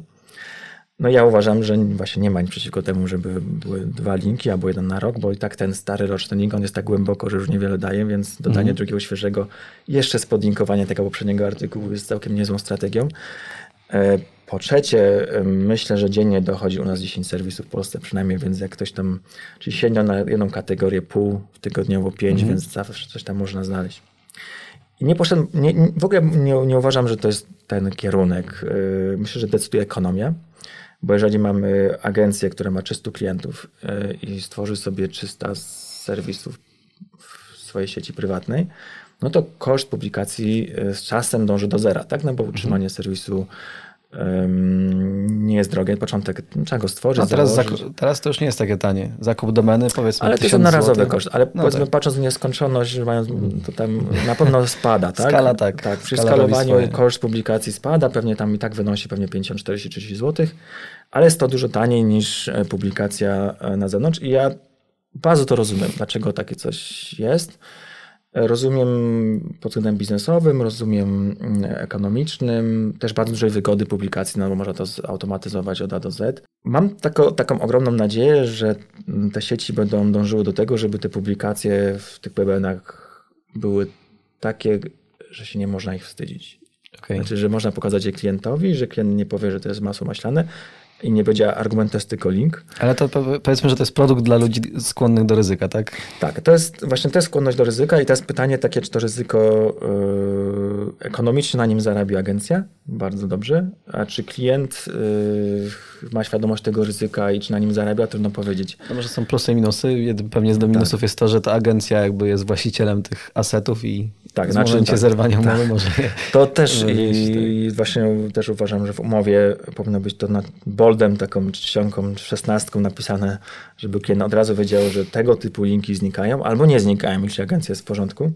No ja uważam, że właśnie nie ma nic przeciwko temu, żeby były dwa linki albo jeden na rok, bo i tak ten stary roczny link, on jest tak głęboko, że już niewiele daje, więc dodanie drugiego świeżego jeszcze z podlinkowania tego poprzedniego artykułu jest całkiem niezłą strategią. Po trzecie, myślę, że dziennie dochodzi u nas 10 serwisów w Polsce przynajmniej, więc jak ktoś tam, czyli średnio na jedną kategorię pół, tygodniowo pięć, więc zawsze coś tam można znaleźć. I nie poszedłem, nie, w ogóle nie, nie uważam, że to jest ten kierunek. Yy, Myślę, że decyduje ekonomia, bo jeżeli mamy agencję, która ma 300 klientów yy, i stworzy sobie 300 serwisów w swojej sieci prywatnej, no to koszt publikacji yy, z czasem dąży do zera, tak? No bo utrzymanie serwisu ym, nie jest drogie. Początek trzeba go stworzyć, A teraz, zaku- teraz to już nie jest takie tanie. Zakup domeny powiedzmy Ale to jest 1000 jednorazowy złotych. koszt, ale No powiedzmy tak. patrząc w nieskończoność, to tam na pewno spada, tak? Skala tak. Tak, przy Skala skalowaniu koszt publikacji spada, pewnie tam i tak wynosi pewnie 50, 40, 30 zł, ale jest to dużo taniej niż e, publikacja e, na zewnątrz i ja bardzo to rozumiem, dlaczego takie coś jest. Rozumiem pod względem biznesowym, rozumiem mm, ekonomicznym, też bardzo dużej wygody publikacji, no bo można to zautomatyzować od A do Z. Mam tako, taką ogromną nadzieję, że mm, te sieci będą dążyły do tego, żeby te publikacje w tych PBN-ach były takie, że się nie można ich wstydzić. Okej. Znaczy, że można pokazać je klientowi, że klient nie powie, że to jest masło maślane i nie będzie argument, to jest tylko link. Ale to po- powiedzmy, że to jest produkt dla ludzi skłonnych do ryzyka, tak? Tak, to jest właśnie to jest skłonność do ryzyka i to jest pytanie takie, czy to ryzyko yy, ekonomicznie na nim zarabia agencja, bardzo dobrze, a czy klient yy, ma świadomość tego ryzyka i czy na nim zarabia, trudno powiedzieć. No może są plusy i minusy. Pewnie z minusów jest to, że ta agencja jakby jest właścicielem tych asetów i Tak, znaczy momencie tak, zerwania umowy tak. może To też Wywieźć, i właśnie też uważam, że w umowie powinno być to na boldem, taką czcionką, szesnastką napisane, żeby klient od razu wiedział, że tego typu linki znikają albo nie znikają, jeśli agencja jest w porządku.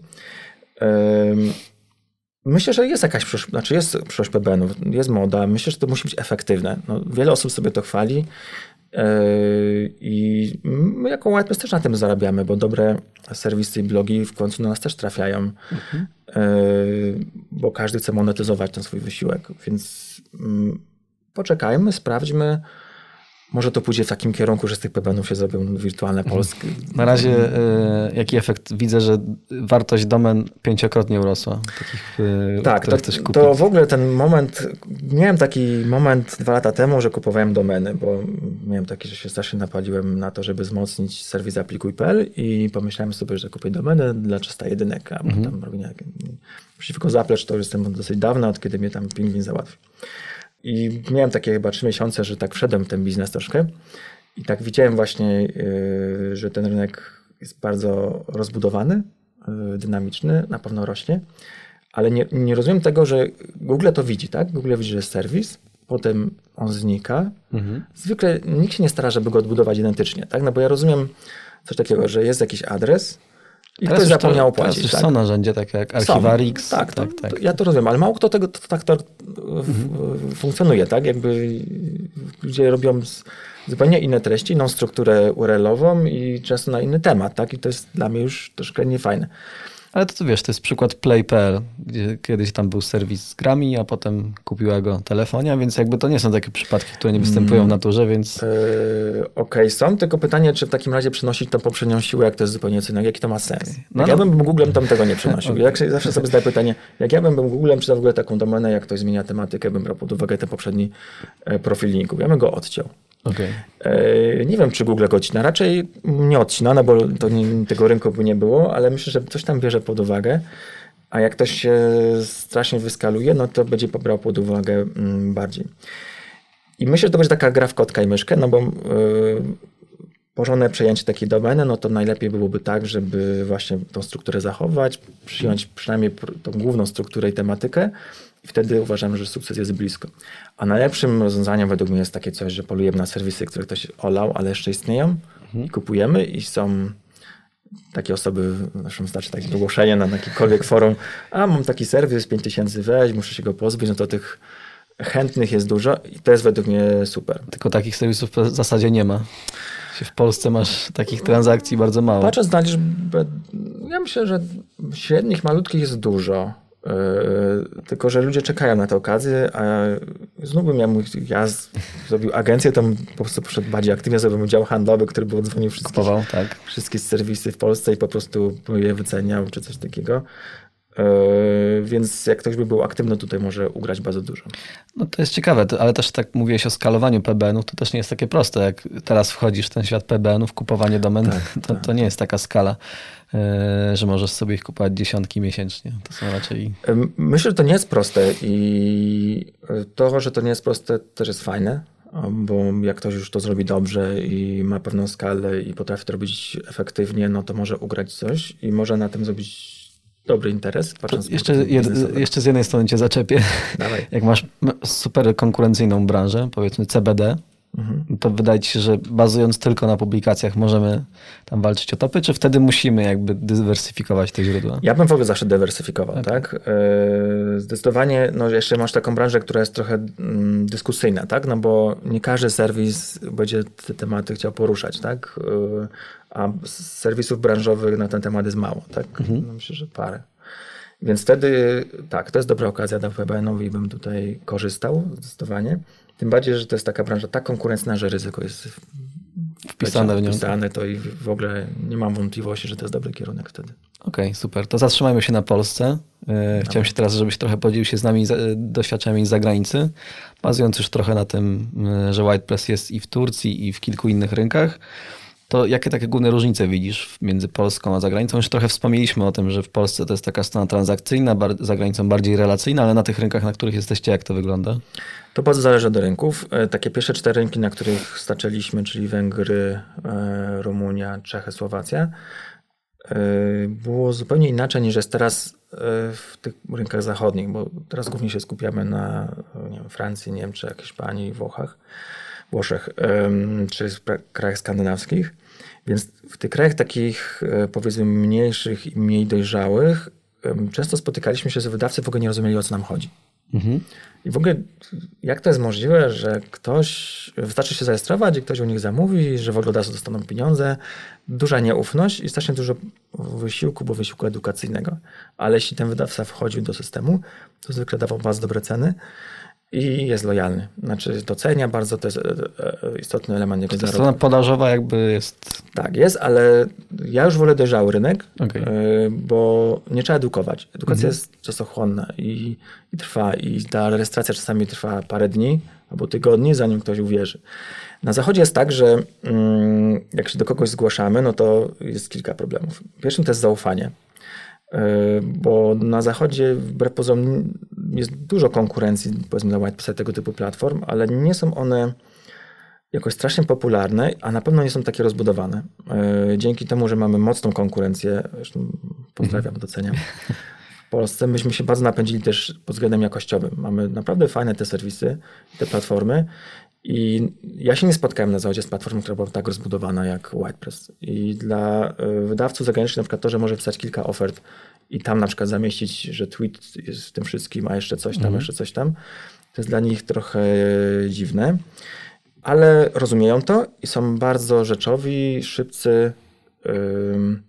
Myślę, że jest jakaś przyszłość, znaczy jest przyszłość PBN-ów, jest moda. Myślę, że to musi być efektywne. No, wiele osób sobie to chwali yy, i my jako WordPress też na tym zarabiamy, bo dobre serwisy i blogi w końcu do nas też trafiają, yy, bo każdy chce monetyzować ten swój wysiłek, więc mm, poczekajmy, sprawdźmy. może to pójdzie w takim kierunku, że z tych PBN-ów się zrobią wirtualne Polski. Na razie e, jaki efekt? Widzę, że wartość domen pięciokrotnie urosła. Takich, e, Tak, to, to w ogóle ten moment, miałem taki moment dwa lata temu, że kupowałem domeny, bo miałem taki, że się strasznie napaliłem na to, żeby wzmocnić serwis aplikuj.pl i pomyślałem sobie, że kupię domeny dla 301, a Mhm. tam robię przeciwko zaplecz, to już jestem dosyć dawno, od kiedy mnie tam pingwin załatwił. I miałem takie chyba trzy miesiące, że tak wszedłem w ten biznes troszkę i tak widziałem właśnie, yy, że ten rynek jest bardzo rozbudowany, yy, dynamiczny, na pewno rośnie, ale nie, nie rozumiem tego, że Google to widzi, tak? Google widzi, że jest serwis, potem on znika. Zwykle nikt się nie stara, żeby go odbudować identycznie, tak? No bo ja rozumiem coś takiego, że jest jakiś adres i Teraz ktoś już to- zapomniał Teraz tak? są narzędzia takie jak. Archivarix. Tak, to, tak, tak. To ja to rozumiem, ale mało kto tego to, tak to, w- funkcjonuje, tak? Jakby ludzie robią zupełnie inne treści, inną strukturę URL-ową i często na inny temat, tak? I to jest dla mnie już troszkę niefajne. Ale to, to wiesz, to jest przykład Play.pl, gdzie kiedyś tam był serwis z grami, a potem kupiła go telefonia, więc jakby to nie są takie przypadki, które nie występują Mm. w naturze, więc Yy, Okej, są, tylko pytanie, czy w takim razie przenosić tą poprzednią siłę, jak to jest zupełnie co innego, jaki to ma sens? Jak No, ja no. bym był Googlem, bym tego nie przenosił. Jak się, zawsze sobie zadaję pytanie, jak ja bym był Googlem, czy w ogóle taką domenę, jak ktoś zmienia tematykę, bym brał pod uwagę ten poprzedni e, profil linku. Ja bym go odciął. Okej. E, Nie wiem, czy Google go odcina. Raczej nie odcina, no bo nie, tego rynku by nie było, ale myślę, że coś tam bierze pod uwagę. A jak ktoś się strasznie wyskaluje, no to będzie pobrał pod uwagę mm, bardziej. I myślę, że to będzie taka gra w kotka i myszkę, no bo yy, porządne przejęcie takiej domeny, no to najlepiej byłoby tak, żeby właśnie tą strukturę zachować, przyjąć przynajmniej pr- tą główną strukturę i tematykę i wtedy uważam, że sukces jest blisko. A najlepszym rozwiązaniem według mnie jest takie coś, że polujemy na serwisy, które ktoś olał, ale jeszcze istnieją i kupujemy i są takie osoby, zresztą wystarczy takie ogłoszenie na jakiekolwiek forum, a mam taki serwis, 5000 weź, muszę się go pozbyć, no to tych chętnych jest dużo i to jest według mnie super. Tylko takich serwisów w zasadzie nie ma. W Polsce masz takich transakcji bardzo mało. Patrząc na liczbę, ja myślę, że średnich, malutkich jest dużo. Yy, tylko, że ludzie czekają na tę okazję, a znów bym ja, mógł, ja z, zrobił agencję, to po prostu poszedł bardziej aktywnie, zrobił dział handlowy, który by odzwonił wszystkich, Kupował, tak. wszystkie serwisy w Polsce i po prostu je wyceniał, czy coś takiego. Yy, więc jak ktoś by był aktywny, tutaj może ugrać bardzo dużo. No to jest ciekawe, ale też tak mówiłeś o skalowaniu PBN-ów, to też nie jest takie proste. Jak teraz wchodzisz w ten świat PBN-ów, kupowanie domen, to, to nie jest taka skala, e, że możesz sobie ich kupować dziesiątki miesięcznie. To są raczej... Myślę, że to nie jest proste i to, że to nie jest proste też jest fajne, bo jak ktoś już to zrobi dobrze i ma pewną skalę i potrafi to robić efektywnie, no to może ugrać coś i może na tym zrobić dobry interes. Jeszcze, jed, jeszcze z jednej strony cię zaczepię. Dawaj. Jak masz super konkurencyjną branżę, powiedzmy CBD, to wydaje ci się, że bazując tylko na publikacjach możemy tam walczyć o topy, czy wtedy musimy jakby dywersyfikować te źródła? Ja bym w ogóle zawsze dywersyfikował, tak? Yy, Zdecydowanie, no jeszcze masz taką branżę, która jest trochę mm, dyskusyjna, tak? No bo nie każdy serwis będzie te tematy chciał poruszać, tak? A serwisów branżowych na ten temat jest mało, tak? No myślę, że parę. Więc wtedy tak, to jest dobra okazja dla PBN-owi, bym tutaj korzystał zdecydowanie. Tym bardziej, że to jest taka branża tak konkurencyjna, że ryzyko jest Wpisane w nią. wpisane, to i w ogóle nie mam wątpliwości, że to jest dobry kierunek wtedy. Okej, super. To zatrzymajmy się na Polsce. E, Chciałem się teraz, żebyś trochę podzielił się z nami doświadczeniami z zagranicy, bazując już trochę na tym, e, że White Press jest i w Turcji, i w kilku innych rynkach. To jakie takie główne różnice widzisz między Polską a zagranicą? Już trochę wspomnieliśmy o tym, że w Polsce to jest taka strona transakcyjna, bar- za granicą bardziej relacyjna, ale na tych rynkach, na których jesteście, jak to wygląda? To bardzo zależy od rynków. E, Takie pierwsze cztery rynki, na których starczyliśmy, czyli Węgry, e, Rumunia, Czechy, Słowacja, e, było zupełnie inaczej niż jest teraz w tych rynkach zachodnich, bo teraz głównie się skupiamy na nie wiem, Francji, Niemczech, Hiszpanii, Włochach, Włoszech, czy krajach skandynawskich. Więc w tych krajach takich e, powiedzmy mniejszych i mniej dojrzałych często spotykaliśmy się z wydawcy, w ogóle nie rozumieli o co nam chodzi. I w ogóle, jak to jest możliwe, że ktoś, wystarczy się zarejestrować i ktoś u nich zamówi, że w ogóle od dostaną pieniądze, duża nieufność i strasznie dużo wysiłku, bo wysiłku edukacyjnego. Ale jeśli ten wydawca wchodził do systemu, to zwykle dawał bardzo dobre ceny i jest lojalny. Znaczy docenia bardzo, to jest e, e, istotny element jego zarobku. strona podażowa jakby jest... Tak, jest, ale ja już wolę dojrzały rynek, Okej. y, bo nie trzeba edukować. Edukacja jest czasochłonna i, i trwa, i ta rejestracja czasami trwa parę dni albo tygodni, zanim ktoś uwierzy. Na zachodzie jest tak, że mm, jak się do kogoś zgłaszamy, no to jest kilka problemów. Pierwszym to jest zaufanie. Y, Bo na zachodzie, wbrew pozorom, jest dużo konkurencji, powiedzmy, dla white tego typu platform, ale nie są one jakoś strasznie popularne, a na pewno nie są takie rozbudowane. E, Dzięki temu, że mamy mocną konkurencję, zresztą pozdrawiam, doceniam. W Polsce myśmy się bardzo napędzili też pod względem jakościowym. Mamy naprawdę fajne te serwisy, te platformy i ja się nie spotkałem na zachodzie z platformą, która była tak rozbudowana jak WordPress. I dla e, wydawców zagranicznych na przykład to, że może wstać kilka ofert i tam na przykład zamieścić, że tweet jest w tym wszystkim, a jeszcze coś tam, jeszcze coś tam, to jest dla nich trochę dziwne ale rozumieją to i są bardzo rzeczowi, szybcy ym,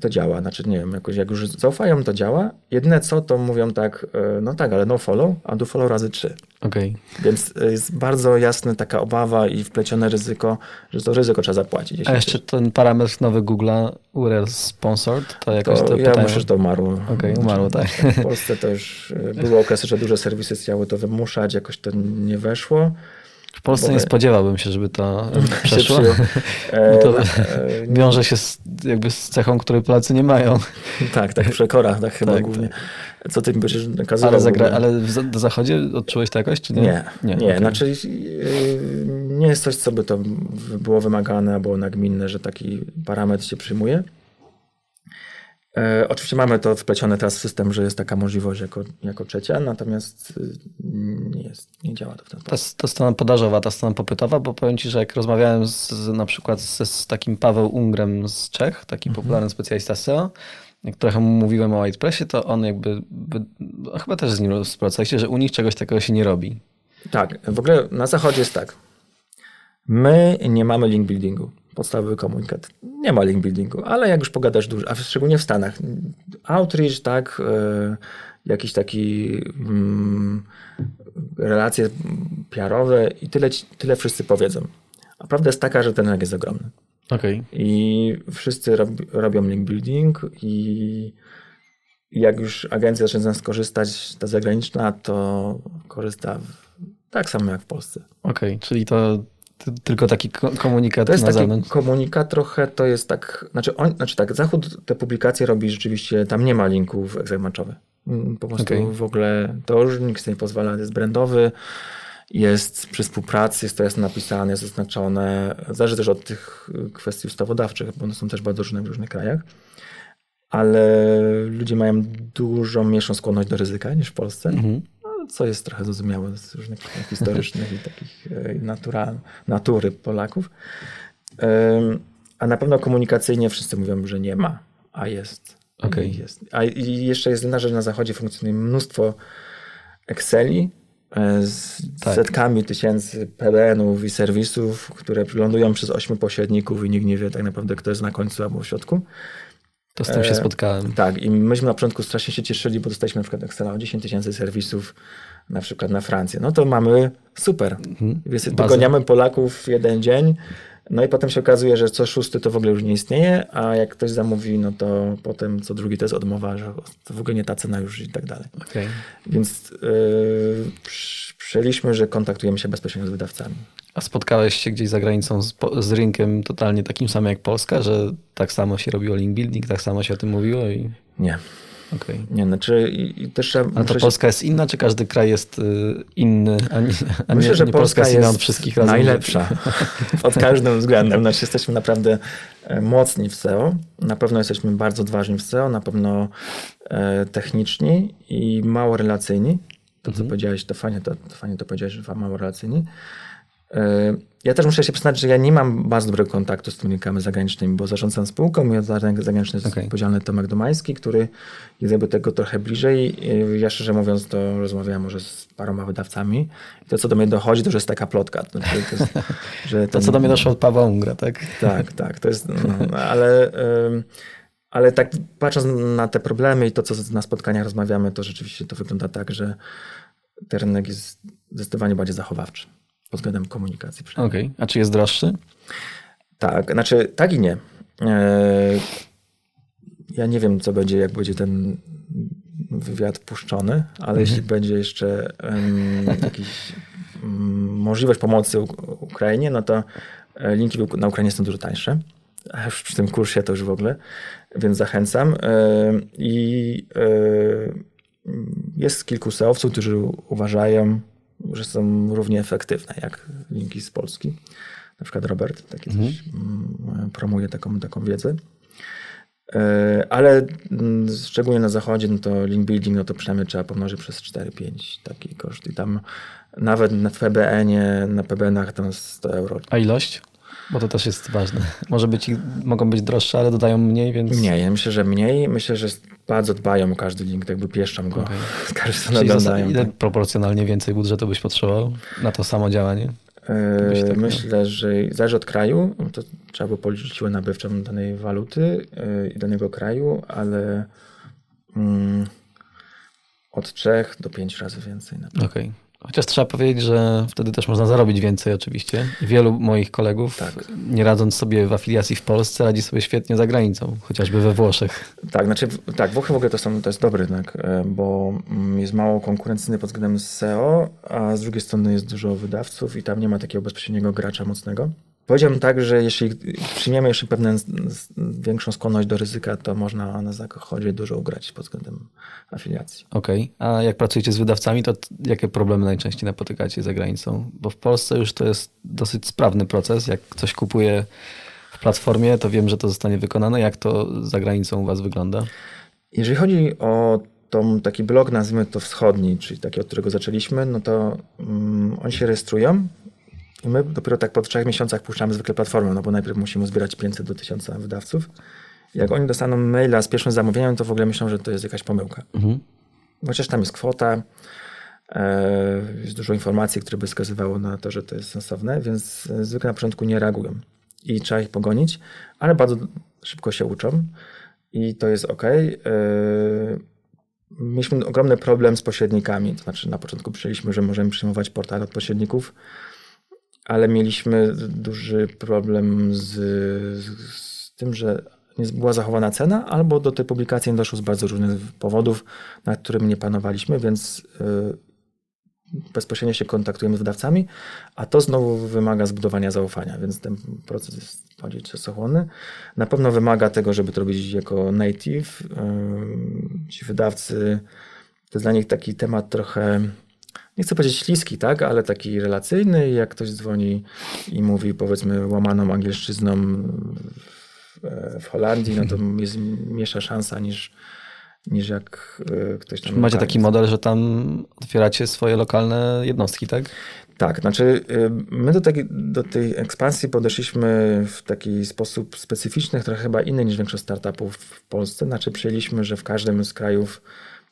i to działa. Znaczy, nie wiem, jakoś jak już zaufają, to działa. Jedyne co, to mówią tak, y, no tak, ale no follow, a do follow razy trzy. Okej. Więc y, jest bardzo jasna taka obawa i wplecione ryzyko, że to ryzyko trzeba zapłacić. A jeszcze ten parametr nowy Google'a, URL sponsored, to jakoś to to ja myślę, że to umarło. Okej, umarło, tak. W Polsce to już y, były okresy, że duże serwisy chciały to wymuszać, jakoś to nie weszło. W Polsce Bo- nie spodziewałbym się, żeby to przeszło. E, Bo to e, wiąże się z, jakby z cechą, której Polacy nie mają. Tak, tak, przekora, tak chyba Tak, głównie. Co ty mi będziesz nakazywał? Ale, w zagra, ale w zachodzie odczułeś to jakoś, czy nie? Nie, nie, okej. znaczy yy, nie jest coś, co by to było wymagane albo nagminne, że taki parametr się przyjmuje. E, oczywiście mamy to wplecione teraz w system, że jest taka możliwość jako, jako trzecia, natomiast y, nie, jest, nie działa to w ten Ta, sposób. ta strona podażowa, ta strona popytowa, bo powiem Ci, że jak rozmawiałem z, na przykład z, z takim Paweł Ungrem z Czech, taki Mhm. popularny specjalista SEO, jak trochę mówiłem o WordPressie, to on jakby, by, chyba też z nim współpracowaliście, że u nich czegoś takiego się nie robi. Tak, w ogóle na zachodzie jest tak. My nie mamy link buildingu. Podstawowy komunikat. Nie ma link buildingu, ale jak już pogadasz dużo, a szczególnie w Stanach, outreach, tak, e, jakiś taki mm, relacje PR-owe i tyle, tyle wszyscy powiedzą. A prawda jest taka, że ten rynek jest ogromny. Okej. I wszyscy rob, robią link building i jak już agencja zaczyna z nas korzystać, ta zagraniczna, to korzysta w, tak samo jak w Polsce. Okej, czyli to tylko taki ko- komunikat To jest na taki komunikat trochę, to jest tak, znaczy, on, znaczy tak, Zachód te publikacje robi rzeczywiście, tam nie ma linków matchowy. Mm, Po prostu Okej. w ogóle to już nikt sobie nie pozwala, jest brandowy, jest przy współpracy, jest to jasno napisane, jest zaznaczone. Zależy też od tych kwestii ustawodawczych, bo one są też bardzo różne w różnych krajach. Ale ludzie mają dużo mniejszą skłonność do ryzyka niż w Polsce, Mhm. no, co jest trochę zrozumiałe z różnych historycznych i takich e, natural, natury Polaków. A na pewno komunikacyjnie wszyscy mówią, że nie ma, a jest. I jest. A jeszcze jest inna rzecz, na zachodzie funkcjonuje mnóstwo Exceli e, z Tak. setkami tysięcy PBN-ów i serwisów, które lądują przez ośmiu pośredników i nikt nie wie tak naprawdę, kto jest na końcu albo w środku. To z tym się E, spotkałem. Tak, i myśmy na początku strasznie się cieszyli, bo dostaliśmy na przykład Excela o 10 tysięcy serwisów, na przykład na Francję. No to mamy super. Więc Bazę. dogoniamy Polaków w jeden dzień, no i potem się okazuje, że co szósty to w ogóle już nie istnieje, a jak ktoś zamówi, no to potem co drugi to jest odmowa, że to w ogóle nie ta cena już i tak dalej. Okej. Więc yy, przyjęliśmy, że kontaktujemy się bezpośrednio z wydawcami. A spotkałeś się gdzieś za granicą z, z rynkiem totalnie takim samym jak Polska, że tak samo się robiło link building, tak samo się o tym mówiło i Nie, okej. nie, znaczy i, i też. A to muszę się- Polska jest inna, czy każdy kraj jest y, inny, a nie, a Myślę, nie, że nie Polska jest inna od wszystkich razem? najlepsza pod każdym względem. Znaczy jesteśmy naprawdę e, mocni w SEO. Na pewno jesteśmy bardzo odważni w SEO, na pewno e, techniczni i mało relacyjni. To, co powiedziałeś, to fajnie to, to fajnie to powiedziałeś, że mało relacyjni. E, Ja też muszę się przyznać, że ja nie mam bardzo dobrego kontaktu z tymi zagranicznymi, bo zarządzam spółką i od rynek zagraniczny jest Okej. odpowiedzialny Tomek Domański, który jest jakby tego trochę bliżej. Ja szczerze mówiąc, to rozmawiałem może z paroma wydawcami. I to, co do mnie dochodzi, to już jest taka plotka. To, to, jest, że To, co do mnie doszło od Pawła Ungra, tak? tak, tak, to jest, no, ale, ale tak patrząc na te problemy i to, co na spotkaniach rozmawiamy, to rzeczywiście to wygląda tak, że ten rynek jest zdecydowanie bardziej zachowawczy pod względem komunikacji. Okej. A czy jest droższy? Tak, znaczy tak i nie. E, Ja nie wiem, co będzie, jak będzie ten wywiad puszczony, ale jeśli będzie jeszcze um, jakiś um, możliwość pomocy Ukrainie, no to e, linki na Ukrainie są dużo tańsze. A już przy tym kursie to już w ogóle, więc zachęcam. E, I e, jest kilku seowców, którzy uważają, że są równie efektywne jak linki z Polski. Na przykład Robert taki coś mm, promuje taką, taką wiedzę. E, Ale mm, szczególnie na zachodzie, no to link building, no to przynajmniej trzeba pomnożyć przez 4-5 taki koszt. I tam nawet na PBN-ie, na PBN-ach tam 100 euro. A ilość? Bo to też jest ważne. Może być, mogą być droższe, ale dodają mniej, więc... Mniej, ja myślę, że mniej. Myślę, że bardzo dbają o każdy link, tak jakby pieszczą go. Okej. Każdy zas- ile tak. proporcjonalnie więcej budżetu byś potrzebował na to samo działanie? E, tak miał. Myślę, że zależy od kraju. To trzeba by policzyć siłę nabywczą danej waluty e, i danego kraju, ale mm, od 3 do 5 razy więcej. Na pewno. Chociaż trzeba powiedzieć, że wtedy też można zarobić więcej oczywiście. Wielu moich kolegów, Tak. nie radząc sobie w afiliacji w Polsce, radzi sobie świetnie za granicą, chociażby we Włoszech. Tak, znaczy, tak, Włochy w ogóle to, są, to jest dobry rynek, e, bo mm, jest mało konkurencyjny pod względem SEO, a z drugiej strony jest dużo wydawców i tam nie ma takiego bezpośredniego gracza mocnego. Powiedziałbym tak, że jeśli przyjmiemy jeszcze pewną większą skłonność do ryzyka, to można na zachodzie dużo ugrać pod względem afiliacji. Okej. A jak pracujecie z wydawcami, to jakie problemy najczęściej napotykacie za granicą? Bo w Polsce już to jest dosyć sprawny proces. Jak coś kupuję w platformie, to wiem, że to zostanie wykonane. Jak to za granicą u was wygląda? Jeżeli chodzi o tą, taki blog, nazwijmy to wschodni, czyli taki, od którego zaczęliśmy, no to mm, oni się rejestrują i my dopiero tak po trzech miesiącach puszczamy zwykle platformę, no bo najpierw musimy zbierać 500 do 1000 wydawców. Jak oni dostaną maila z pierwszym zamówieniem, to w ogóle myślą, że to jest jakaś pomyłka. Mhm. Chociaż tam jest kwota, e, jest dużo informacji, które by wskazywało na to, że to jest sensowne, więc e, zwykle na początku nie reagują i trzeba ich pogonić, ale bardzo szybko się uczą i to jest ok. Mieliśmy ogromny problem z pośrednikami, to znaczy na początku przyjęliśmy, że możemy przyjmować portal od pośredników, ale mieliśmy duży problem z, z tym, że nie była zachowana cena, albo do tej publikacji nie doszło z bardzo różnych powodów, nad którymi nie panowaliśmy, więc y, bezpośrednio się kontaktujemy z wydawcami, a to znowu wymaga zbudowania zaufania, więc ten proces jest bardziej czasochłonny. Na pewno wymaga tego, żeby to robić jako native. Ym, Ci wydawcy, to jest dla nich taki temat trochę, nie chcę powiedzieć śliski, tak, ale taki relacyjny. Jak ktoś dzwoni i mówi powiedzmy łamaną angielszczyzną w, w Holandii, no to jest mniejsza szansa niż, niż jak y, ktoś tam... Macie taki model, że tam otwieracie swoje lokalne jednostki, tak? Tak, znaczy y, my do tej, do tej ekspansji podeszliśmy w taki sposób specyficzny, trochę chyba inny niż większość startupów w Polsce. Znaczy przyjęliśmy, że w każdym z krajów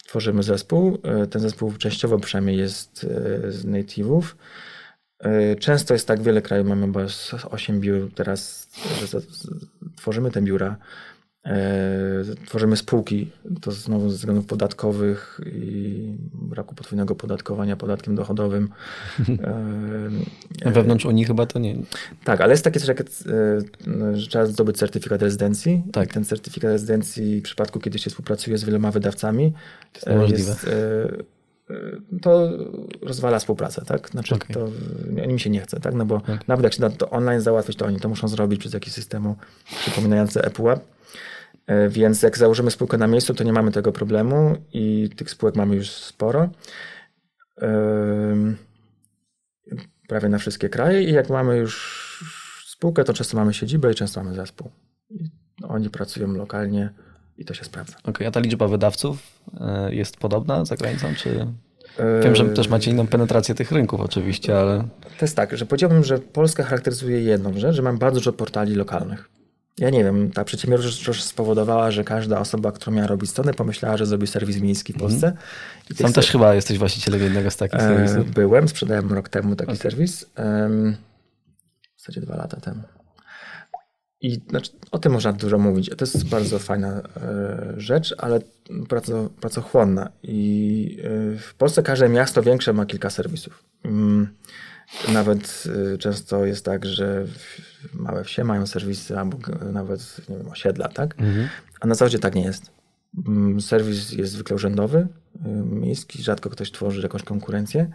tworzymy zespół. Y, Ten zespół częściowo przynajmniej jest y, z native'ów. Y, Często jest tak, wiele krajów mamy z 8 biur teraz, że tworzymy te biura. E, Tworzymy spółki, to znowu ze względów podatkowych i braku podwójnego podatkowania podatkiem dochodowym. E, Wewnątrz Unii chyba to nie. tak, ale jest takie coś jak, e, że trzeba zdobyć certyfikat rezydencji. Tak. Ten certyfikat rezydencji w przypadku, kiedy się współpracuje z wieloma wydawcami, To jest jest, e, e, to rozwala współpracę, tak? Znaczy, Okej. to e, mi się nie chce, tak? No bo Okej. nawet jak się da to online załatwić, to oni to muszą zrobić przez jakiś systemu przypominający ePUAP. E, Więc jak założymy spółkę na miejscu, to nie mamy tego problemu i tych spółek mamy już sporo. Prawie na wszystkie kraje i jak mamy już spółkę, to często mamy siedzibę i często mamy zespół. Oni pracują lokalnie i to się sprawdza. Okej, a ta liczba wydawców e, jest podobna za granicą, czy... Wiem, że też macie inną penetrację tych rynków oczywiście, ale To jest tak, że powiedziałbym, że Polska charakteryzuje jedną rzecz, że mam bardzo dużo portali lokalnych. Ja nie wiem, ta przedsiębiorczość spowodowała, że każda osoba, która miała robić stronę, pomyślała, że zrobi serwis miejski w Polsce. I tych sam też chyba jesteś właścicielem jednego z takich E, serwisów. Byłem, sprzedałem rok temu taki serwis. em, W zasadzie dwa lata temu. I znaczy, o tym można dużo mówić. To jest bardzo fajna e, rzecz, ale bardzo, pracochłonna. I e, w Polsce każde miasto większe ma kilka serwisów. Mm, nawet e, często jest tak, że małe wsie mają serwisy, albo nawet nie wiem, osiedla, tak? A na zachodzie tak nie jest. Mm, Serwis jest zwykle urzędowy, y, miejski, rzadko ktoś tworzy jakąś konkurencję.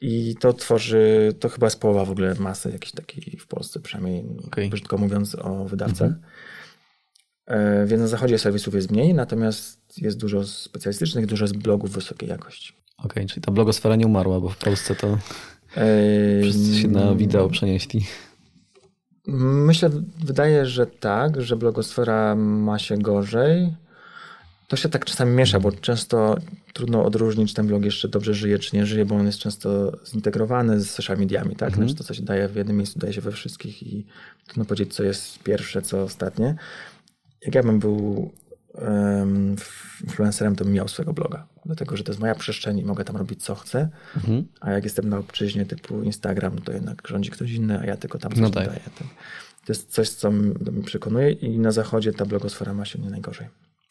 I to tworzy, to chyba jest połowa w ogóle masy jakiejś takiej w Polsce, przynajmniej Okej. brzydko mówiąc o wydawcach. E, Więc na zachodzie serwisów jest mniej, natomiast jest dużo specjalistycznych, dużo jest blogów wysokiej jakości. Okej, czyli ta blogosfera nie umarła, bo w Polsce to wszyscy się na wideo przenieśli. Myślę, wydaje, że tak, że blogosfera ma się gorzej. To się tak czasami miesza, bo często trudno odróżnić, czy ten blog jeszcze dobrze żyje, czy nie żyje, bo on jest często zintegrowany z social mediami, tak? Znaczy to, co się daje w jednym miejscu, daje się we wszystkich i trudno powiedzieć, co jest pierwsze, co ostatnie. Jak ja bym był em, influencerem, to bym miał swojego bloga, dlatego, że to jest moja przestrzeń i mogę tam robić, co chcę, a jak jestem na obczyźnie typu Instagram, to jednak rządzi ktoś inny, a ja tylko tam coś No tak. Tak? To jest coś, co mnie przekonuje i na zachodzie ta blogosfera ma się nie najgorzej.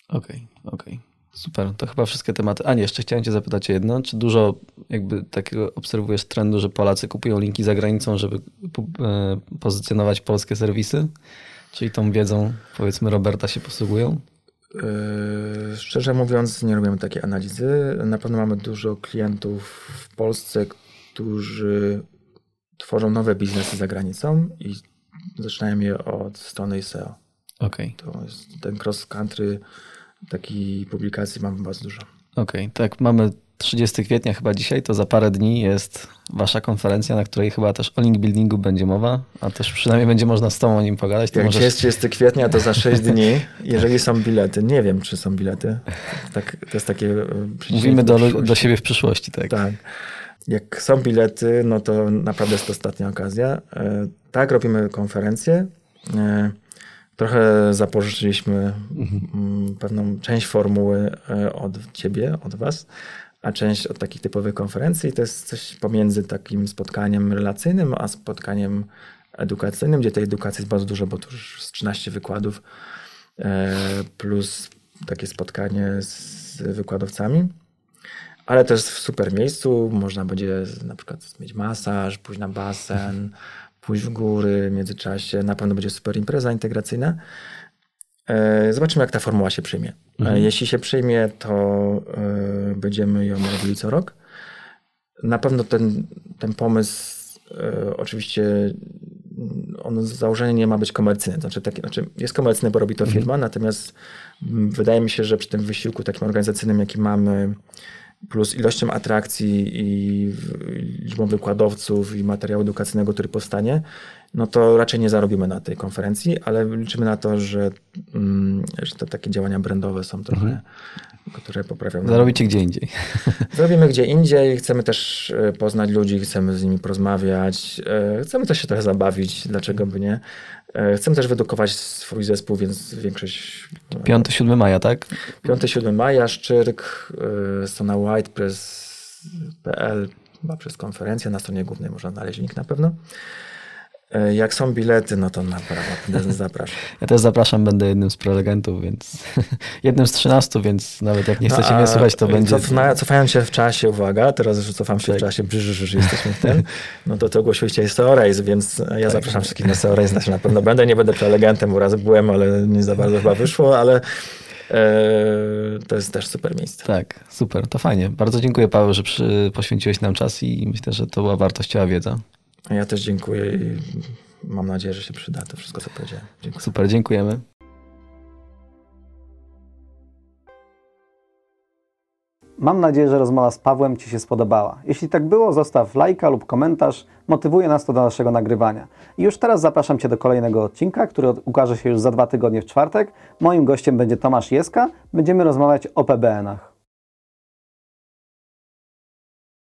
Okej, okej. Super, to chyba wszystkie tematy. A nie, jeszcze chciałem cię zapytać o jedno. Czy dużo jakby takiego obserwujesz trendu, że Polacy kupują linki za granicą, żeby e, pozycjonować polskie serwisy? Czyli tą wiedzą, powiedzmy, Roberta się posługują? Yy, szczerze mówiąc, nie robimy takiej analizy. Na pewno mamy dużo klientów w Polsce, którzy tworzą nowe biznesy za granicą i zaczynają je od strony SEO. Okej, To jest ten cross country, takiej publikacji mamy bardzo dużo. okej. Tak, mamy 30 kwietnia chyba dzisiaj, to za parę dni jest wasza konferencja, na której chyba też o link buildingu będzie mowa, a też przynajmniej będzie można z tobą o nim pogadać. Jak możesz... jest 30 kwietnia, to za 6 dni, jeżeli są bilety. Nie wiem, czy są bilety. Tak, to jest takie... e, Mówimy do, przyszłość. do siebie w przyszłości, tak. Tak. Jak są bilety, no to naprawdę jest to ostatnia okazja. E, Tak, robimy konferencję. E, Trochę zapożyczyliśmy mm, pewną część formuły od ciebie, od was, a część od takich typowych konferencji. To jest coś pomiędzy takim spotkaniem relacyjnym, a spotkaniem edukacyjnym, gdzie tej edukacji jest bardzo dużo, bo tu już z 13 wykładów e, plus takie spotkanie z wykładowcami. Ale to jest w super miejscu. Można będzie na przykład mieć masaż, pójść na basen, pójść w góry w międzyczasie. Na pewno będzie super impreza integracyjna. E, Zobaczymy, jak ta formuła się przyjmie. E, Jeśli się przyjmie, to e, będziemy ją robili co rok. Na pewno ten, ten pomysł, oczywiście, on z założenia nie ma być komercyjny. Znaczy, taki, znaczy jest komercyjny, bo robi to firma, natomiast mm, wydaje mi się, że przy tym wysiłku takim organizacyjnym, jaki mamy, plus ilością atrakcji i liczbą wykładowców i materiału edukacyjnego, który powstanie, no to raczej nie zarobimy na tej konferencji, ale liczymy na to, że, mm, że te takie działania brandowe są trochę, które poprawią. nam- Zarobicie gdzie indziej. Zrobimy gdzie indziej, chcemy też e, poznać ludzi, chcemy z nimi porozmawiać, e, chcemy też się trochę zabawić, dlaczego by nie. E, Chcemy też wyedukować swój zespół, więc większość... 5-7 maja, tak? 5-7 maja, Szczyrk, strona whitepress.pl, chyba przez konferencję, na stronie głównej można znaleźć link na pewno. E, Jak są bilety, no to naprawdę zapraszam. Ja też zapraszam, będę jednym z prelegentów, więc jednym z 13, więc nawet jak nie chcecie No, mnie słuchać, to będzie... Cofna, cofając się w czasie, uwaga, teraz już cofam się Tak. w czasie, brz, że jesteśmy w tym, no to to ogłosiłeś SEO Race, więc Tak. ja zapraszam wszystkich na SEO Race, znaczy na pewno będę, nie będę prelegentem, bo raz byłem, ale nie za bardzo chyba wyszło, ale e, to jest też super miejsce. Tak, super, to fajnie. Bardzo dziękuję Paweł, że przy, poświęciłeś nam czas i myślę, że to była wartościowa wiedza. Ja też dziękuję i mam nadzieję, że się przyda to wszystko, co powiedziałem. Dziękuję. Super, dziękujemy. Mam nadzieję, że rozmowa z Pawłem Ci się spodobała. Jeśli tak było, zostaw lajka lub komentarz. Motywuje nas to do naszego nagrywania. I już teraz zapraszam Cię do kolejnego odcinka, który ukaże się już za dwa tygodnie w czwartek. Moim gościem będzie Tomasz Jeska. Będziemy rozmawiać o PBN-ach.